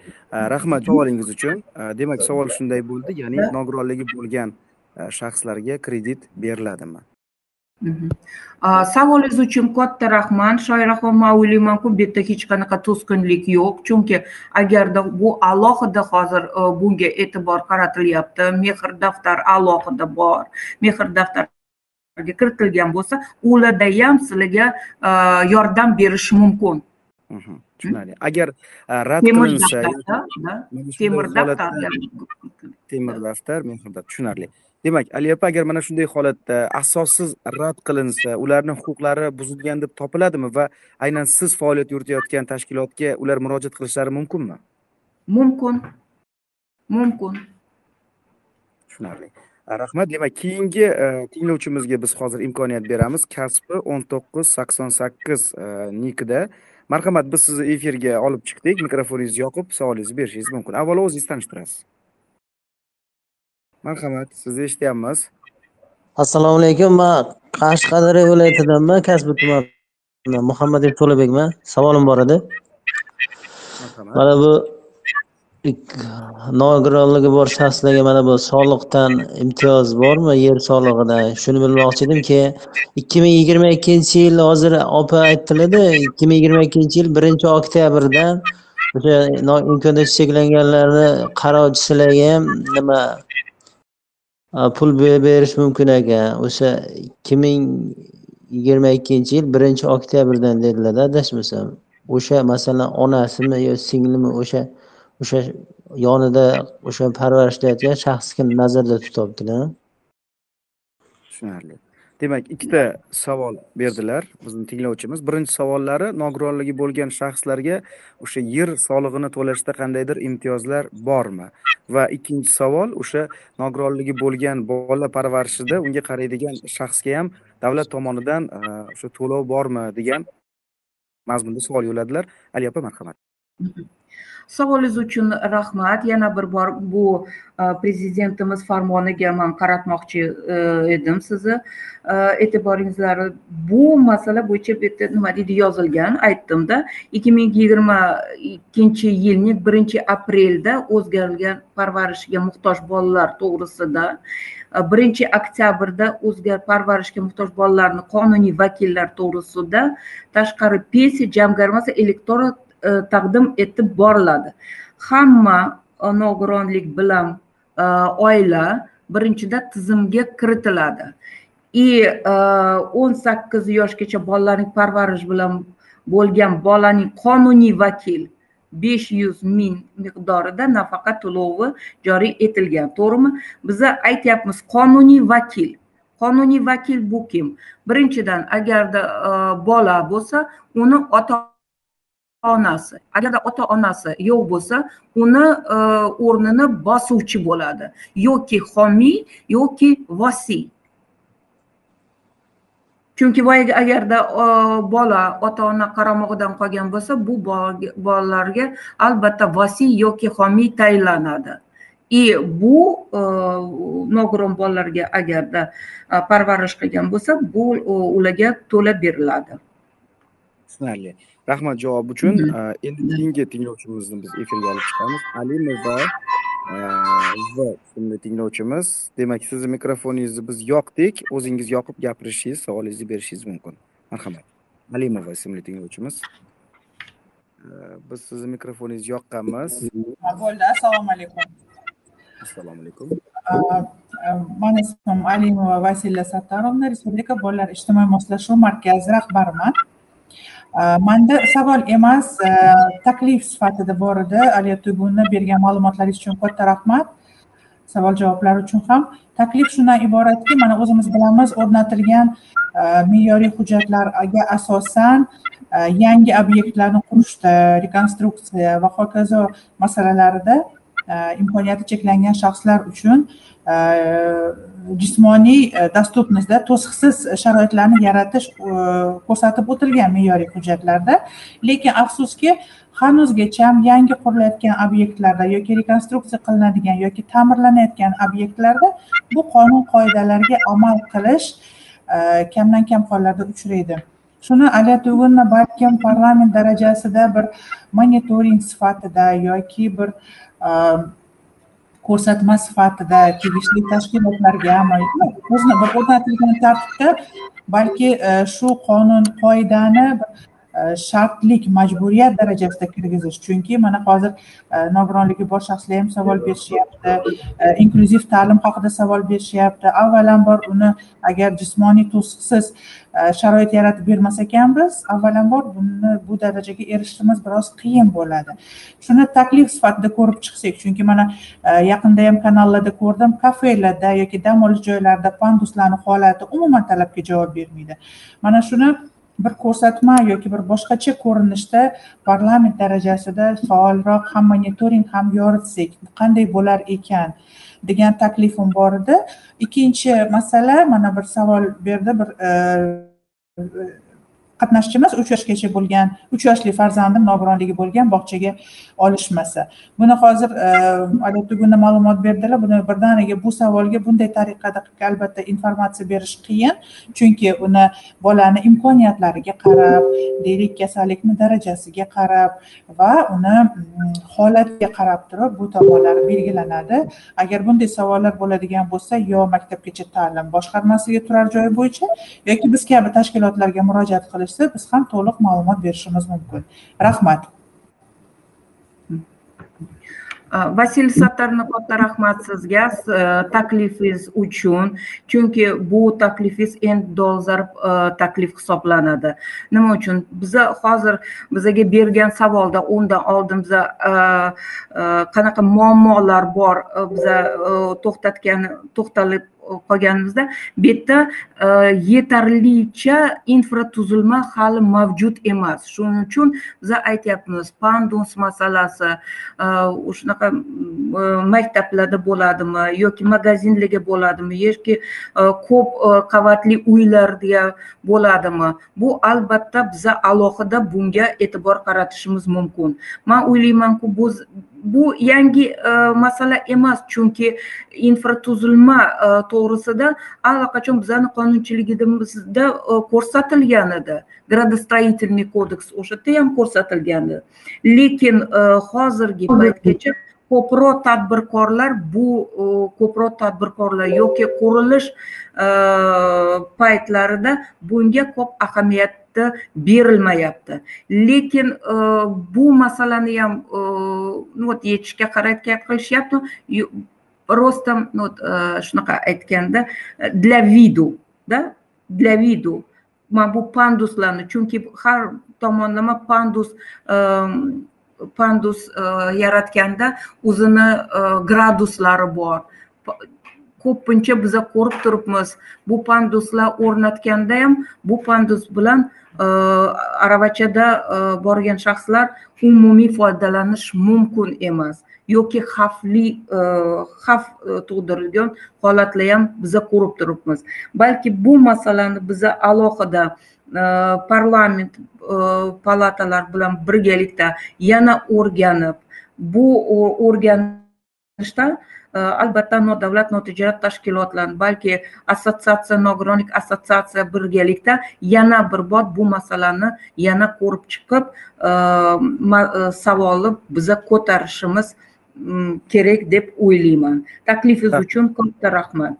Rahmat savolingiz uchun. Demak savol shunday bo'ldi ya'ni nogironligi bo'lgan shaxslarga kredit beriladimi savolingiz uchun katta rahmat shoiraxon man o'ylaymanku bu yerda hech qanaqa to'sqinlik yo'q chunki agarda bu alohida hozir bunga e'tibor qaratilyapti mehr daftar alohida bor mehr daftarga kiritilgan bo'lsa ularda ham sizlarga yordam berishi mumkin tushunarli agar rad qilinsa temir daftar temir daftar mehr daftar tushunarli demak ali opa agar mana shunday holatda asossiz rad qilinsa ularni huquqlari buzilgan deb topiladimi va aynan siz faoliyat yuritayotgan tashkilotga ular murojaat qilishlari mumkinmi? Mumkin. Mumkin. Tushunarli. Rahmat. Demak keyingi e, tinglovchimizga biz hozir imkoniyat beramiz. Kasbi o'n to'qqiz sakson sakkiz e, nikida marhamat biz sizni efirga olib chiqdik. Mikrofoningizni yoqib savolingizni berishingiz mumkin. Avvalo o'zingizni tanishtirasiz marhamat sizni eshityapmiz. Assalomu alaykum man qashqadaryo viloyatidanman kasbi tumanidan muhammadiyev to'labekman savolim bor edi. Mana bu nogironligi bor shaxslarga mana bu soliqdan imtiyoz bormi yer solig'idan shuni bilmoqchi edim keyin ikki ming yigirma ikkinchi yil hozir opa aytdilarda ikki ming yigirma ikkinchi yil birinchi oktyabrdan o'sha imkoniyati cheklanganlarni qarovchisilarga ham nima pul berish mumkin ekan o'sha ikki ming yigirma ikkinchi yil birinchi oktyabrdan dedilarda adashmasam o'sha masalan onasimi yo singlimi o'sha o'sha yonida o'sha parvarishlayotgan shaxsga nazarda tutyaptilar. Tushunarli. Demak ikkita savol berdilar bizni tinglovchimiz. Birinchi savollari nogironligi bo'lgan shaxslarga o'sha yer solig'ini to'lashda qandaydir imtiyozlar bormi? Va ikkinchi savol o'sha nogironligi bo'lgan bola parvarishida unga qaraydigan shaxsga ham davlat tomonidan e, o'sha to'lov bormi degan mazmunda savol yo'lladilar. Ali opa marhamat. Mm-hmm. Savolingiz uchun rahmat. Yana bir bor bu e, prezidentimiz farmoniga man qaratmoqchi e, edim sizni. E, E'tiboringizlarni bu masala bo'yicha bu yerda nima deydi yozilgan. Aytdimda ikki ming yigirma ikkinchi yilning birinchi aprelda o'zgarilgan parvarishga muhtoj bolalar to'g'risida birinchi oktyabrda o'zgar parvarishga muhtoj bolalarni qonuniy vakillar to'g'risida tashqari pensiya jamg'armasi elektron E, taqdim etib boriladi. Hamma e, nogironlik bilan e, oila birinchida tizimga kiritiladi. И o'n sakkiz yoshgacha bolalarning parvarish bilan bo'lgan bolaning qonuniy vakil besh yuz ming miqdorida nafaqa to'lovi joriy etilgan. To'g'rimi? Biza aytyapmiz qonuniy vakil. Qonuniy vakil bu kim? Birinchidan agarda bola bo'lsa uni ota onasi agarda ota onasi yo'q bo'lsa uni e, o'rnini bosuvchi bo'ladi. Yoki homiy yoki vosiy chunki boyagi agarda e, bola ota ona qaramog'idan qolgan bo'lsa bu bolalarga albatta vasiy yoki homiy tayinlanadi. И bu e, nogiron bolalarga agarda parvarish qilgan bo'lsa bu ularga to'lab beriladi. Tushunarli. Rahmat javob uchun. endi keyingi tinglovchimizni biz efirga olib chiqamiz. Alimova va ismli tinglovchimiz. Demak sizni mikrofoningizni biz yoqdik. O'zingiz yoqib gapirishingiz savolingizni berishingiz mumkin. Marhamat. Alimova ismli tinglovchimiz. Biz sizni mikrofoningizni yoqqanmiz. Bo'ldi assalomu alaykum. Assalomu alaykum. Mani ismim alimova vasila sattarovna respublika bolalar ijtimoiy moslashuv markazi rahbariman Э, manda savol emas э, taklif sifatida bor edi. Aliya tuyg'unni bergan ma'lumotlaringiz uchun katta rahmat. Savol javoblar uchun ham. Taklif shundan iboratki mana o'zimiz bilamiz o'rnatilgan e, me'yoriy hujjatlarga asosan e, yangi obyektlarni qurishda rekonstruksiya va hokazo masalalarida e, imkoniyati cheklangan shaxslar uchun jismoniy e, dostupnostda to'siqsiz sharoitlarni yaratish e, ko'rsatib o'tilgan me'yoriy hujjatlarda. Lekin afsuski hanuzgacha yangi qurilayotgan obyektlarda yoki rekonstruksiya qilinadigan yoki ta'mirlanayotgan obyektlarda bu qonun qoidalariga amal qilish e, kamdan kam hollarda uchraydi. Shuni aliya balkim parlament darajasida bir monitoring sifatida yoki bir e, ko'rsatma sifatida tegishli tashkilotlarga o'rnatilgan tartibda balki e, shu qonun qoidani E, shartlik majburiyat darajasida kirgizish. Chunki mana hozir e, nogironligi bor shaxslar ham savol berishyapti e, inklyuziv ta'lim haqida savol berishyapti. Avvalambor uni agar jismoniy to'siqsiz sharoit yaratib bermas ekanmiz avvalambor buni bu darajaga erishishimiz biroz qiyin bo'ladi. Shuni taklif sifatida ko'rib chiqsak chunki mana yaqinda ham kanallarda ko'rdim kafelarda yoki dam olish joylarida panduslarni holati umuman talabga javob bermaydi. Mana shuni bir ko'rsatma yoki bir boshqacha ko'rinishda parlament darajasida faolroq ham monitoring ham yoritsak qanday bo'lar ekan degan taklifim bor edi. Ikkinchi masala mana bir savol berdi bir e, qatnashchimiz uch yoshgacha bo'lgan uch yoshli farzandim nogironligi bo'lgan bog'chaga olishmasa. Buni hozir e, ma'lumot berdilar. Buni birdaniga bu savolga bunday tariqada albatta informatsiya berish qiyin chunki uni bolani imkoniyatlariga qarab deylik kasallikni darajasiga qarab va uni mm, holatiga qarab turib bu tomonlar belgilanadi. Agar bunday savollar bo'ladigan bo'lsa yo maktabgacha ta'lim boshqarmasiga turar joy bo'yicha yoki biz kabi tashkilotlarga murojaat qilish qilishsa biz ham to'liq ma'lumot berishimiz mumkin. Rahmat. Vasil sattarni katta rahmat sizga. E, taklifingiz uchun chunki bu taklifingiz eng dolzarb e, taklif hisoblanadi. Nima uchun? Biza hozir bizaga bergan savolda undan oldin biza e, qanaqa muammolar bor biza to'xtatgan to'xtalib qolganimizda bu yerda e, yetarlicha infratuzilma hali mavjud emas. Shuning uchun biz aytyapmiz pandus masalasi e, shunaqa e, maktablarda bo'ladimi yoki magazinlarga bo'ladimi yoki ko'p qavatli uylarda bo'ladimi? Bu albatta biza alohida bunga e'tibor qaratishimiz mumkin. Man o'ylaymanku bu bu yangi e, masala emas chunki infratuzilma e, to'g'risida allaqachon bizani qonunchiligimizda e, ko'rsatilgan edi gradостроительный kodeks o'sha yerda ham ko'rsatilgan edi lekin e, hozirgi paytgacha ko'proq tadbirkorlar bu e, ko'proq tadbirkorlar yoki qurilish e, paytlarida bunga ko'p ahamiyat berilmayapti. Lekin e, bu masalani ham e, вот yechishga harakat qilishyapti. Просто вот e, shunaqa aytganda для виду да для виду mana bu panduslarni chunki har tomonlama pandus pandus yaratganda o'zini graduslari bor. Ko'pincha biza ko'rib turibmiz. Bu panduslar o'rnatganda ham bu pandus bilan e, aravachada e, borgan shaxslar umumiy foydalanish mumkin emas. Yoki xavfli e, xavf tug'diradigan holatlar ham biza ko'rib turibmiz. Balki bu masalani biza alohida parlament palatalar bilan birgalikda yana o'rganib bu o'rganishda albatta nodavlat notijorat tashkilotlar balki assotsiatsiya nogironlik assotsiatsiya birgalikda yana bir bor bu masalani yana ko'rib chiqib savolni biza ko'tarishimiz kerak deb o'ylayman taklifingiz uchun katta rahmat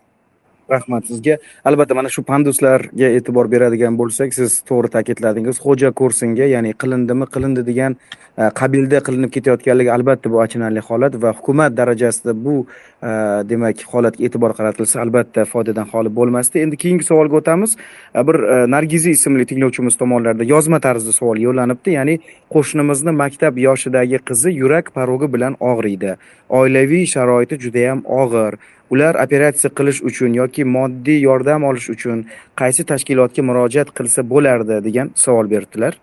rahmat sizga. Albatta mana shu panduslarga e'tibor beradigan bo'lsak siz to'g'ri ta'kidladingiz. Xo'ja ko'rsinga ya'ni qilindimi qilindi degan e, qabilda qilinib ketayotganligi albatta bu achinarli holat va hukumat darajasida bu e, demak holatga e'tibor qaratilsa albatta foydadan xoli bo'lmasdi. Endi keyingi savolga o'tamiz. E, bir nargiza ismli tinglovchimiz tomonidan yozma tarzda savol yo'llanibdi. Ya'ni qo'shnimizni maktab yoshidagi qizi yurak parogi bilan og'riydi. Oilaviy sharoiti judayam og'ir. Ular operatsiya qilish uchun yoki moddiy yordam olish uchun qaysi tashkilotga murojaat qilsa bo'lardi degan savol beribdilar.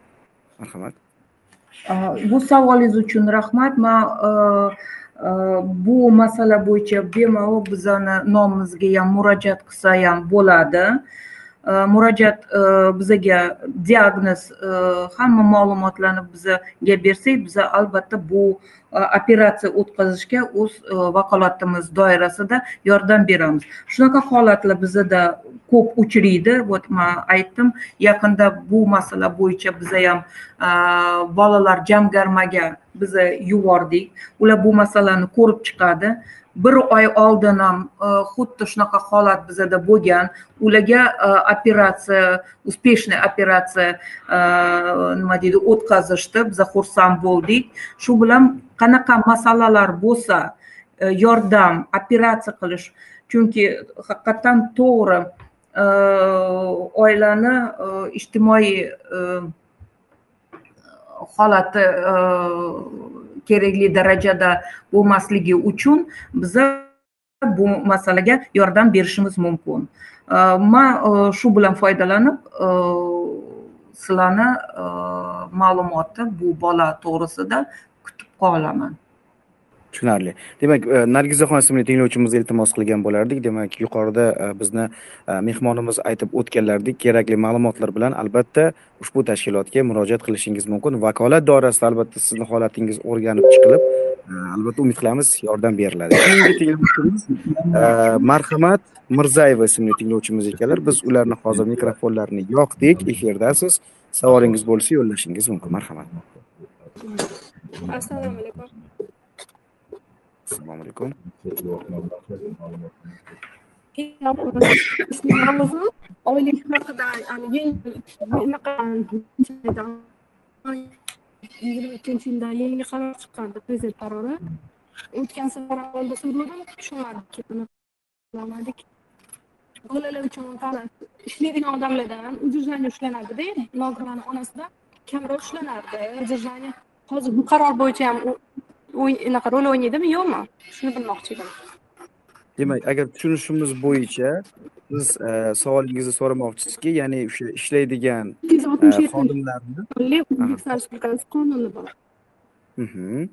Marhamat. Bu savolingiz uchun rahmat. Man bu masala bo'yicha bemalol bizani nomimizga ham murojaat qilsa ham bo'ladi. Murojaat bizaga diagnoz hamma ma'lumotlarni bizaga bersak biza albatta bu Э, operatsiya o'tkazishga o'z э, vakolatimiz doirasida yordam beramiz. Shunaqa holatlar bizada ko'p uchraydi. Вот man aytdim yaqinda bu masala bo'yicha biza ham э, bolalar jamg'armaga biza yubordik. Ular bu masalani ko'rib chiqadi. Bir oy oldin ham e, xuddi shunaqa holat bizada bo'lgan. Ularga e, operatsiya успешный operatsiya nima deydi o'tkazishdi. Biza xursand bo'ldik. Shu bilan qanaqa masalalar bo'lsa e, yordam operatsiya qilish chunki haqiqatdan to'g'ri oilani ijtimoiy holati kerakli darajada bo'lmasligi uchun biza bu masalaga yordam berishimiz mumkin. Man e, shu bilan foydalanib e, sizlarni e, ma'lumotni bu bola to'g'risida kutib qolaman. Tushunarli. Demak e, nargizaxon ismli tinglovchimizga iltimos qilgan bo'lardik. Demak yuqorida e, bizni e, mehmonimiz aytib o'tganlaridek kerakli ma'lumotlar bilan albatta ushbu tashkilotga murojaat qilishingiz mumkin. Vakolat doirasida albatta sizni holatingiz o'rganib chiqilib albatta umid qilamiz yordam beriladi. Marhamat mirzayeva ismli tinglovchimiz ekanlar. Biz ularni hozir mikrofonlarini yoqdik. Efirdasiz savolingiz bo'lsa yo'llashingiz mumkin. Marhamat. Assalomu alaykum. Assalomu alaykum oylik haqida yigirma ikkinchi yilda yangi qaror chiqqandi prezident qarori o'tgan safar avvalda so'radim tushunmadik bolalar uchun ishlaydigan odamlardan удержание ushlanadida nogironlar onasidan kamroq ushlanardi удержание hozir bu qaror bo'yicha ham unaqa rol o'ynaydimi? Yo'qmi? Shuni bilmoqchi edim. Demak agar tushunishimiz bo'yicha siz e, savolingizni so'ramoqchisizki ya'ni o'sha ishlaydigan e, xodimlarni o'zbekiston respublikasi qonuni bor. Mhm.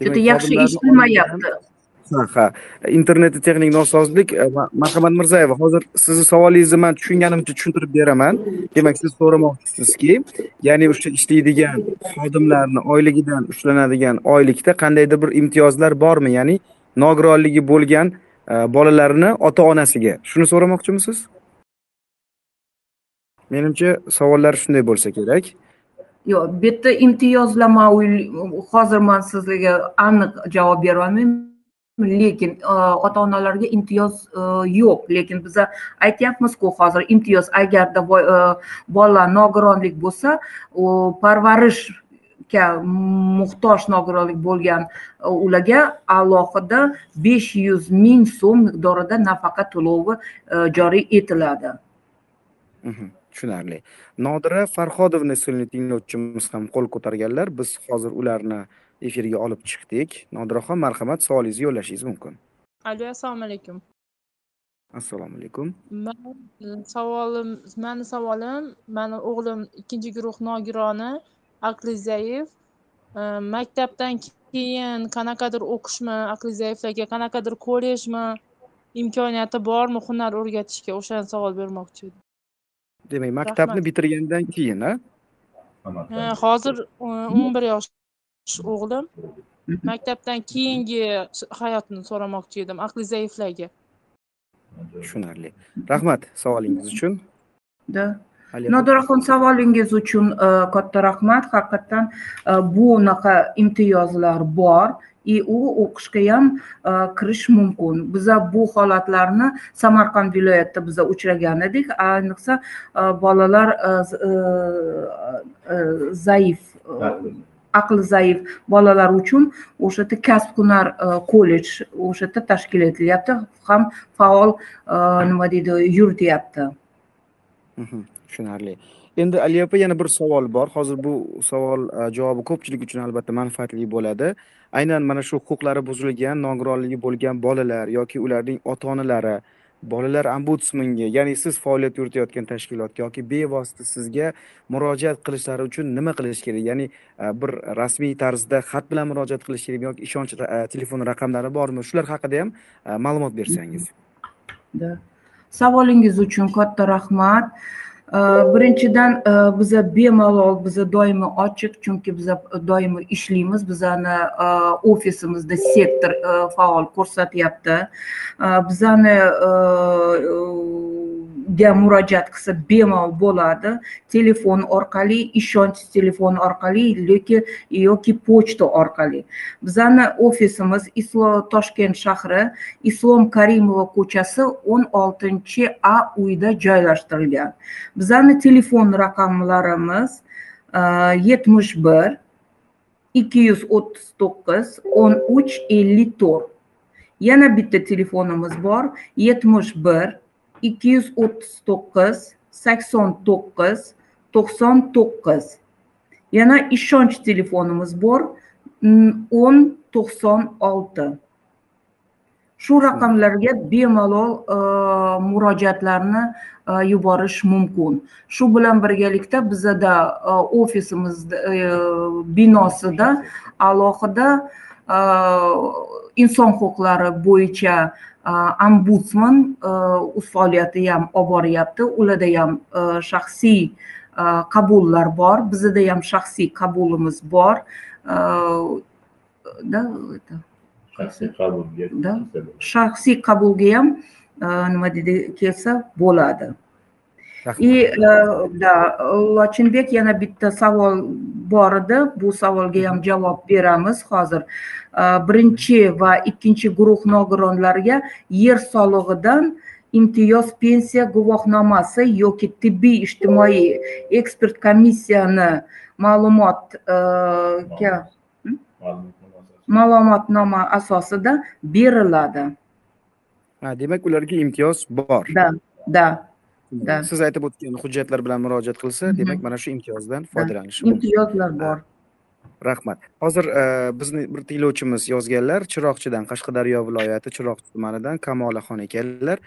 juda Demak, yaxshi eshitilmayapti ha interneti internetda texnik nosozlik e, marhamat mirzayeva hozir sizni savolingizni man tushunganimcha tushuntirib beraman. Demak siz so'ramoqchisizki ya'ni o'sha ishlaydigan xodimlarni oyligidan ushlanadigan oylikda qandaydir bir imtiyozlar bormi? Ya'ni nogironligi bo'lgan e, bolalarini bolalarni ota onasiga shuni so'ramoqchimisiz? Menimcha savollar shunday bo'lsa kerak. Yo'q bu yerda imtiyozlama hozir man sizlarga aniq javob berolmayman lekin e, ota onalarga imtiyoz e, yo'q. Lekin biza aytyapmizku hozir imtiyoz agarda e, bola nogironlik bo'lsa parvarishga muhtoj nogironlik bo'lgan ularga alohida besh yuz ming so'm miqdorida nafaqa to'lovi joriy etiladi. Mhm, tushunarli. Nodira farhodovna ismli tinglovchimiz ham qo'l ko'targanlar. Biz hozir ularni efirga olib chiqdik. Nodiraxon marhamat savolingizni yo'llashingiz mumkin. Alo assalomu alaykum. Assalomu alaykum. Savolim mani savolim mani o'g'lim ikkinchi guruh nogironi aqli zaif. E, maktabdan keyin qanaqadir o'qishmi aqli zaiflarga qanaqadir kollejmi imkoniyati bormi hunar o'rgatishga o'shani savol bermoqchi edim. Demak maktabni bitirgandan keyin a E, hozir e, o'n bir yosh o'g'lim maktabdan keyingi hayotni so'ramoqchi edim aqli zaiflarga. Tushunarli. Rahmat savolingiz uchun. Da. Aliya nodiraxon savolingiz uchun e, katta rahmat. Haqiqatdan e, bunaqa imtiyozlar bor. И u o'qishga ham e, kirish mumkin. Biza bu holatlarni samarqand viloyatida biza uchragan edik. Ayniqsa bolalar zaif aqli zaif bolalar uchun o'sha yerda kasb hunar e, kollej o'sha yerda tashkil etilyapti. Ham faol e, nima deydi yurityapti Mhm, tushunarli. Endi aliya opa yana bir savol bor. Hozir bu savol e, javobi ko'pchilik uchun albatta manfaatli bo'ladi. Aynan mana shu huquqlari buzilgan nogironligi bo'lgan bolalar yoki ularning ota onalari bolalar ombudsmanga ya'ni siz faoliyat yuritayotgan tashkilotga yoki bevosita sizga murojaat qilishlari uchun nima qilish kerak? Ya'ni e, bir rasmiy tarzda xat bilan murojaat qilish kerakmi yoki ishonch e, telefon raqamlari bormi? Shular haqida ham e, ma'lumot bersangiz. Savolingiz uchun katta rahmat. Birinchidan biza bemalol biza doimo ochiq chunki biza doimo ishlaymiz bizani ofisimizda sektor faol ko'rsatyapti bizani ga murojaat qilsa bemalol bo'ladi. Telefon orqali ishonch telefon orqali yoki yoki pochta orqali. Bizani ofisimiz islom toshkent shahri islom karimova ko'chasi o'n oltinchi a uyda joylashtirilgan. Bizani telefon raqamlarimiz e, yetmish bir ikki yuz o'ttiz to'qqiz o'n uch ellik to'rt. Yana bitta telefonimiz bor yetmish bir ikki yuz o'ttiz to'qqiz sakson to'qqiz to'qson to'qqiz. Yana ishonch telefonimiz bor mm, o'n to'qson olti. Shu raqamlarga bemalol e, murojaatlarni e, yuborish mumkin. Shu bilan birgalikda bizada e, ofisimiz binosida alohida inson huquqlari bo'yicha ombudsman o'z faoliyatini ham olib boryapti ularda ham shaxsiy qabullar bor bizada ham shaxsiy qabulimiz bor да, это, shaxsiy qabulga Да. shaxsiy qabulga ham nima deydi kelsa bo'ladi и e, да lochinbek yana bitta savol bor edi bu savolga ham javob beramiz hozir E, birinchi va ikkinchi guruh nogironlarga yer solig'idan imtiyoz pensiya guvohnomasi yoki tibbiy ijtimoiy ekspert komissiyani ma'lumotga Ma'lumotnoma asosida. ma'lumotnoma asosida beriladi ha demak ularga imtiyoz bor да да Da. siz aytib o'tgan hujjatlar bilan murojaat qilsa Mhm. demak mana shu imtiyozdan foydalanishi mumkin imtiyozlar bor rahmat. Hozir e, bizni bir tinglovchimiz yozganlar chiroqchidan qashqadaryo viloyati chiroqchi tumanidan kamolaxon ekanlar.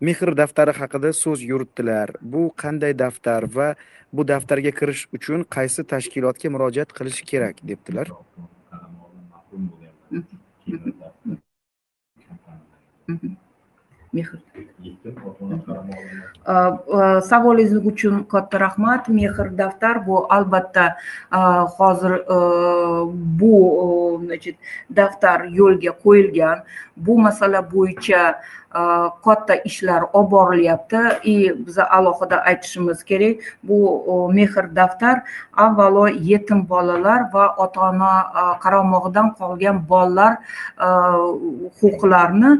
Mehr daftari haqida so'z yuritdilar. Bu qanday daftar va bu daftarga kirish uchun qaysi tashkilotga murojaat qilish kerak debdilar. Mehr. Savolingiz uchun katta rahmat mehr daftar bu albatta hozir bu значит daftar yo'lga qo'yilgan bu masala bo'yicha katta ishlar olib borilyapti и biz alohida aytishimiz kerak bu mehr daftar avvalo yetim bolalar va ota ona qaramog'idan qolgan bolalar huquqlarini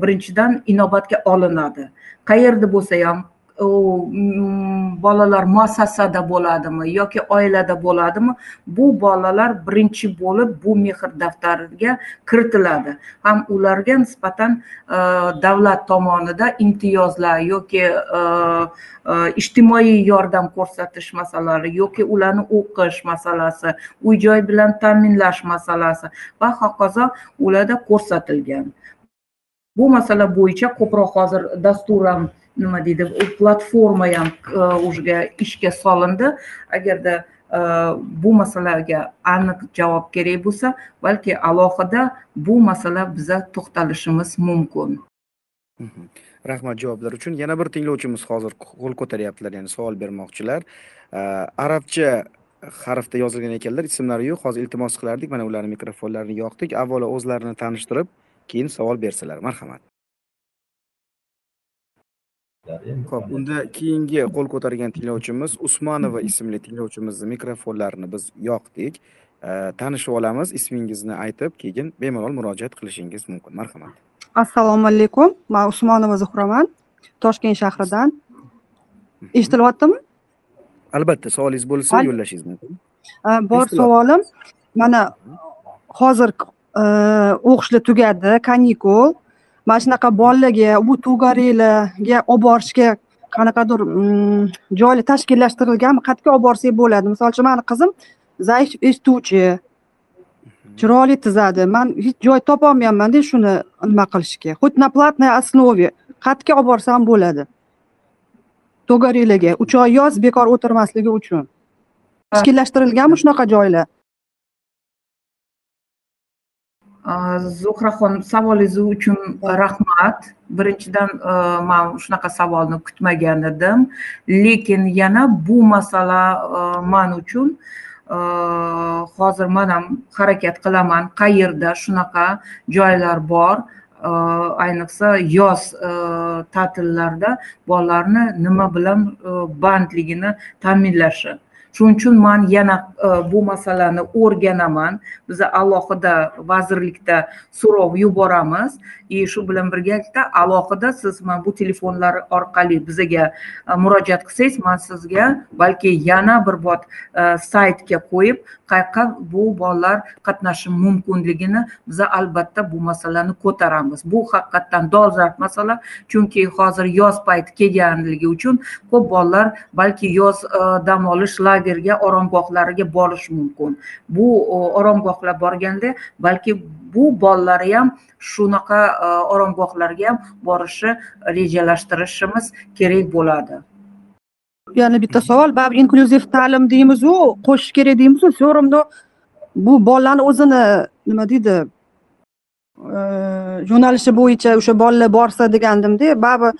birinchidan inobatga olinadi qayerda bo'lsa ham u mm, bolalar muassasada bo'ladimi yoki oilada bo'ladimi bu bolalar birinchi bo'lib bu mehr daftariga kiritiladi. Ham ularga nisbatan e, davlat tomonidan imtiyozlar yoki e, e, ijtimoiy yordam ko'rsatish masalalari yoki ularni o'qish masalasi uy joy bilan ta'minlash masalasi va hokazo ularda ko'rsatilgan. Bu masala bo'yicha ko'proq hozir dastur ham nima deydi platforma ham e, уже ishga solindi. Agarda e, bu masalaga aniq javob kerak bo'lsa balki alohida bu masala biza to'xtalishimiz mumkin. Mhm. Rahmat javoblar uchun. Yana bir tinglovchimiz hozir qo'l ko'taryaptilar ya'ni savol bermoqchilar. E, arabcha harfda yozilgan ekanlar ismlari yo'q. Hozir iltimos qilardik. Mana ularni mikrofonlarini yoqdik. Avvalo o'zlarini tanishtirib keyin savol bersalar marhamat. Ho'p unda keyingi qo'l ko'targan tinglovchimiz usmonova ismli tinglovchimizni mikrofonlarini biz yoqdik. Tanishib olamiz ismingizni aytib keyin bemalol murojaat qilishingiz mumkin. Marhamat. Assalomu alaykum. Man usmonova zuhraman toshkent shahridan. Eshitilyaptimi? Albatta savolingiz bo'lsa yo'llashingiz mumkin. Bor savolim mana hozir o'qishlar tugadi kanikul mana shunaqa bolalarga bu tugariylarga olib borishga qanaqadir joylar tashkillashtirilganmi qayerga olib borsak bo'ladi misol uchun mani qizim zaif eshituvchi chiroyli tizadi man hech joy topolmayapmanda shuni nima qilishga хоть на платной основе qayerga olib borsam bo'ladi to'garinglarga uch oy yoz bekor o'tirmasligi uchun tashkillashtirilganmi shunaqa joylar zuhraxon savolingiz uchun rahmat birinchidan man shunaqa savolni kutmagan edim lekin yana bu masala man uchun hozir man ham harakat qilaman qayerda shunaqa joylar bor ayniqsa yoz ta'tillarida bolalarni nima bilan bandligini ta'minlashi shuning uchun man yana e, bu masalani o'rganaman. Biza alohida vazirlikda so'rov yuboramiz. И shu bilan birgalikda alohida siz mana bu telefonlar orqali bizaga e, murojaat qilsangiz man sizga balki yana bir bot e, saytga qo'yib qayerqa bu bolalar qatnashishi mumkinligini biza albatta bu masalani ko'taramiz. Bu haqiqatdan dolzarb masala chunki hozir yoz payti kelganligi uchun ko'p bolalar balki yoz e, dam olish lagerga oromgohlariga borishi mumkin. Bu oromgohlar borganda balki bu bolalar ham shunaqa e, oromgohlarga ham borishi rejalashtirishimiz kerak bo'ladi. Yana bitta savol baribir inklyuziv ta'lim deymizu qo'shish kerak deymizu. Все равно bu bolalarni o'zini nima deydi e, yo'nalishi bo'yicha o'sha bolalar borsa degandimda baribir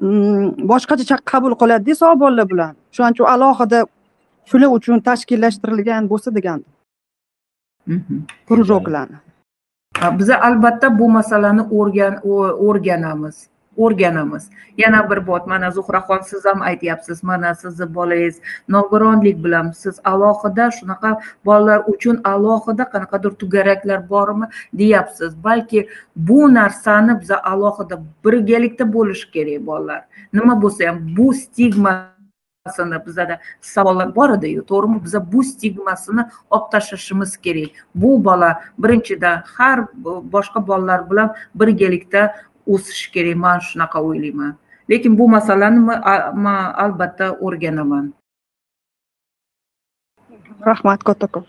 mm, boshqacha qabul qiladida sog' bolalar bilan. Shuning uchun alohida shular uchun tashkillashtirilgan bo'lsa degandim mhm. Biza albatta bu masalani o'rganamiz o'rganamiz. Yana bir bot mana zuhraxon siz ham aytyapsiz mana sizni bolangiz nogironlik bilan siz alohida shunaqa bolalar uchun alohida qanaqadir to'garaklar bormi deyapsiz. Balki bu narsani biza alohida birgalikda bo'lishi kerak bolalar. Nima bo'lsa ham bu stigma bizada savollar bor ediyu to'g'rimi biza bu stigmasini olib tashlashimiz kerak bu bola birinchidan har boshqa bolalar bilan birgalikda o'sishi kerak man shunaqa o'ylayman lekin bu masalani man albatta o'rganaman rahmat kattakon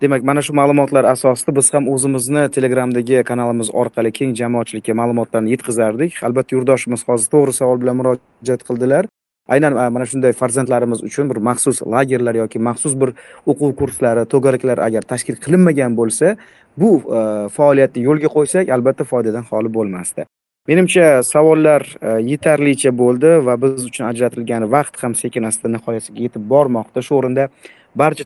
demak mana shu ma'lumotlar asosida biz ham o'zimizni telegramdagi kanalimiz orqali keng jamoatchilikka ma'lumotlarni yetkazardik. Albatta yurtdoshimiz hozir to'g'ri savol bilan murojaat qildilar aynan e, mana shunday farzandlarimiz uchun bir maxsus lagerlar yoki maxsus bir o'quv kurslari to'garaklar agar tashkil qilinmagan bo'lsa bu e, faoliyatni yo'lga qo'ysak albatta foydadan xoli bo'lmasdi. Menimcha savollar e, yetarlicha bo'ldi va biz uchun ajratilgan vaqt ham sekin asta nihoyasiga yetib bormoqda. Shu o'rinda barcha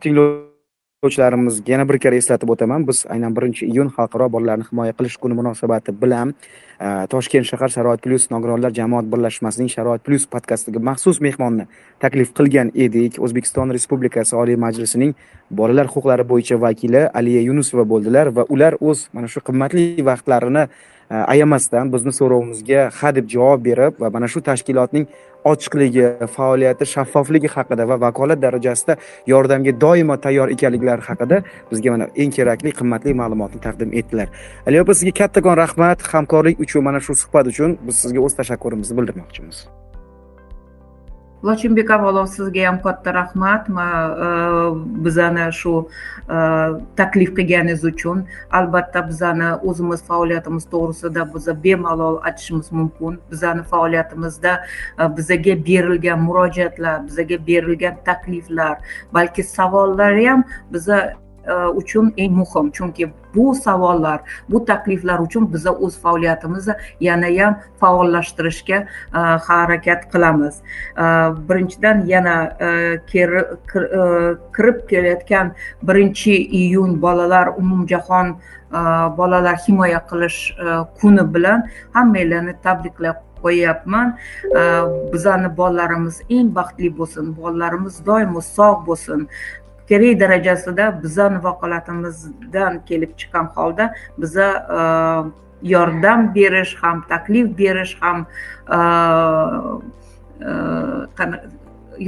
tinglovchilarimizga yana bir karra eslatib o'taman. Biz aynan birinchi iyun xalqaro bolalarni himoya qilish kuni munosabati bilan e, toshkent shahar sharoit plyus nogironlar jamoat birlashmasining sharoit plyus podkastiga maxsus mehmonni taklif qilgan edik. O'zbekiston respublikasi oliy majlisining bolalar huquqlari bo'yicha vakili aliya yunusova bo'ldilar va ular o'z mana shu qimmatli vaqtlarini e, ayamasdan bizni so'rovimizga ha deb javob berib va mana shu tashkilotning ochiqligi faoliyati shaffofligi haqida va vakolat darajasida yordamga doimo tayyor ekanliklari haqida bizga mana eng kerakli qimmatli ma'lumotni taqdim etdilar. Ali opa sizga kattakon rahmat hamkorlik uchun mana shu suhbat uchun biz sizga o'z tashakkurimizni bildirmoqchimiz. Lochinbek avvalo sizga ham katta rahmat bizani shu taklif qilganingiz uchun albatta bizani o'zimiz faoliyatimiz to'g'risida biza bemalol aytishimiz mumkin bizani faoliyatimizda bizaga berilgan murojaatlar bizaga berilgan takliflar balki savollar ham biza Э, uchun eng muhim. Chunki bu savollar bu takliflar uchun biza o'z faoliyatimizni yanayam faollashtirishga e, harakat qilamiz. E, birinchidan yana e, kirib kelayotgan birinchi iyun bolalar umumjahon bolalar himoya qilish kuni bilan hammanglarni tabriklab qo'yyapman bizani bolalarimiz eng baxtli bo'lsin bolalarimiz doimo sog' bo'lsin. Kerak darajasida bizani vakolatimizdan kelib chiqqan holda biza yordam berish ham taklif berish ham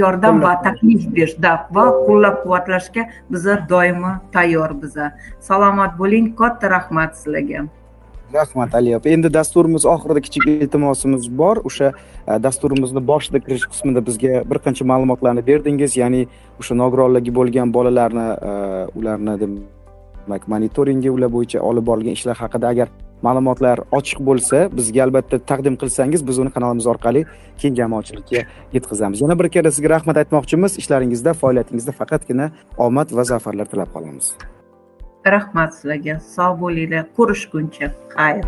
yordam va taklif berish va qo'llab quvvatlashga biza doimo tayyor biza. Salomat bo'ling katta rahmat sizlarga rahmat ali endi dasturimiz oxirida kichik iltimosimiz bor. O'sha e, dasturimizni boshida kirish qismida bizga bir qancha ma'lumotlarni berdingiz. Ya'ni o'sha nogironligi bo'lgan bolalarni e, ularni demak monitoringi ular bo'yicha olib borilgan ishlar haqida agar ma'lumotlar ochiq bo'lsa bizga albatta taqdim qilsangiz biz uni kanalimiz orqali keng jamoatchilikka yetkazamiz. Yana bir karra sizga rahmat aytmoqchimiz. Ishlaringizda faoliyatingizda faqatgina omad va zafarlar tilab qolamiz. Rahmat sizlarga. Sog' bo'linglar ko'rishguncha xayr.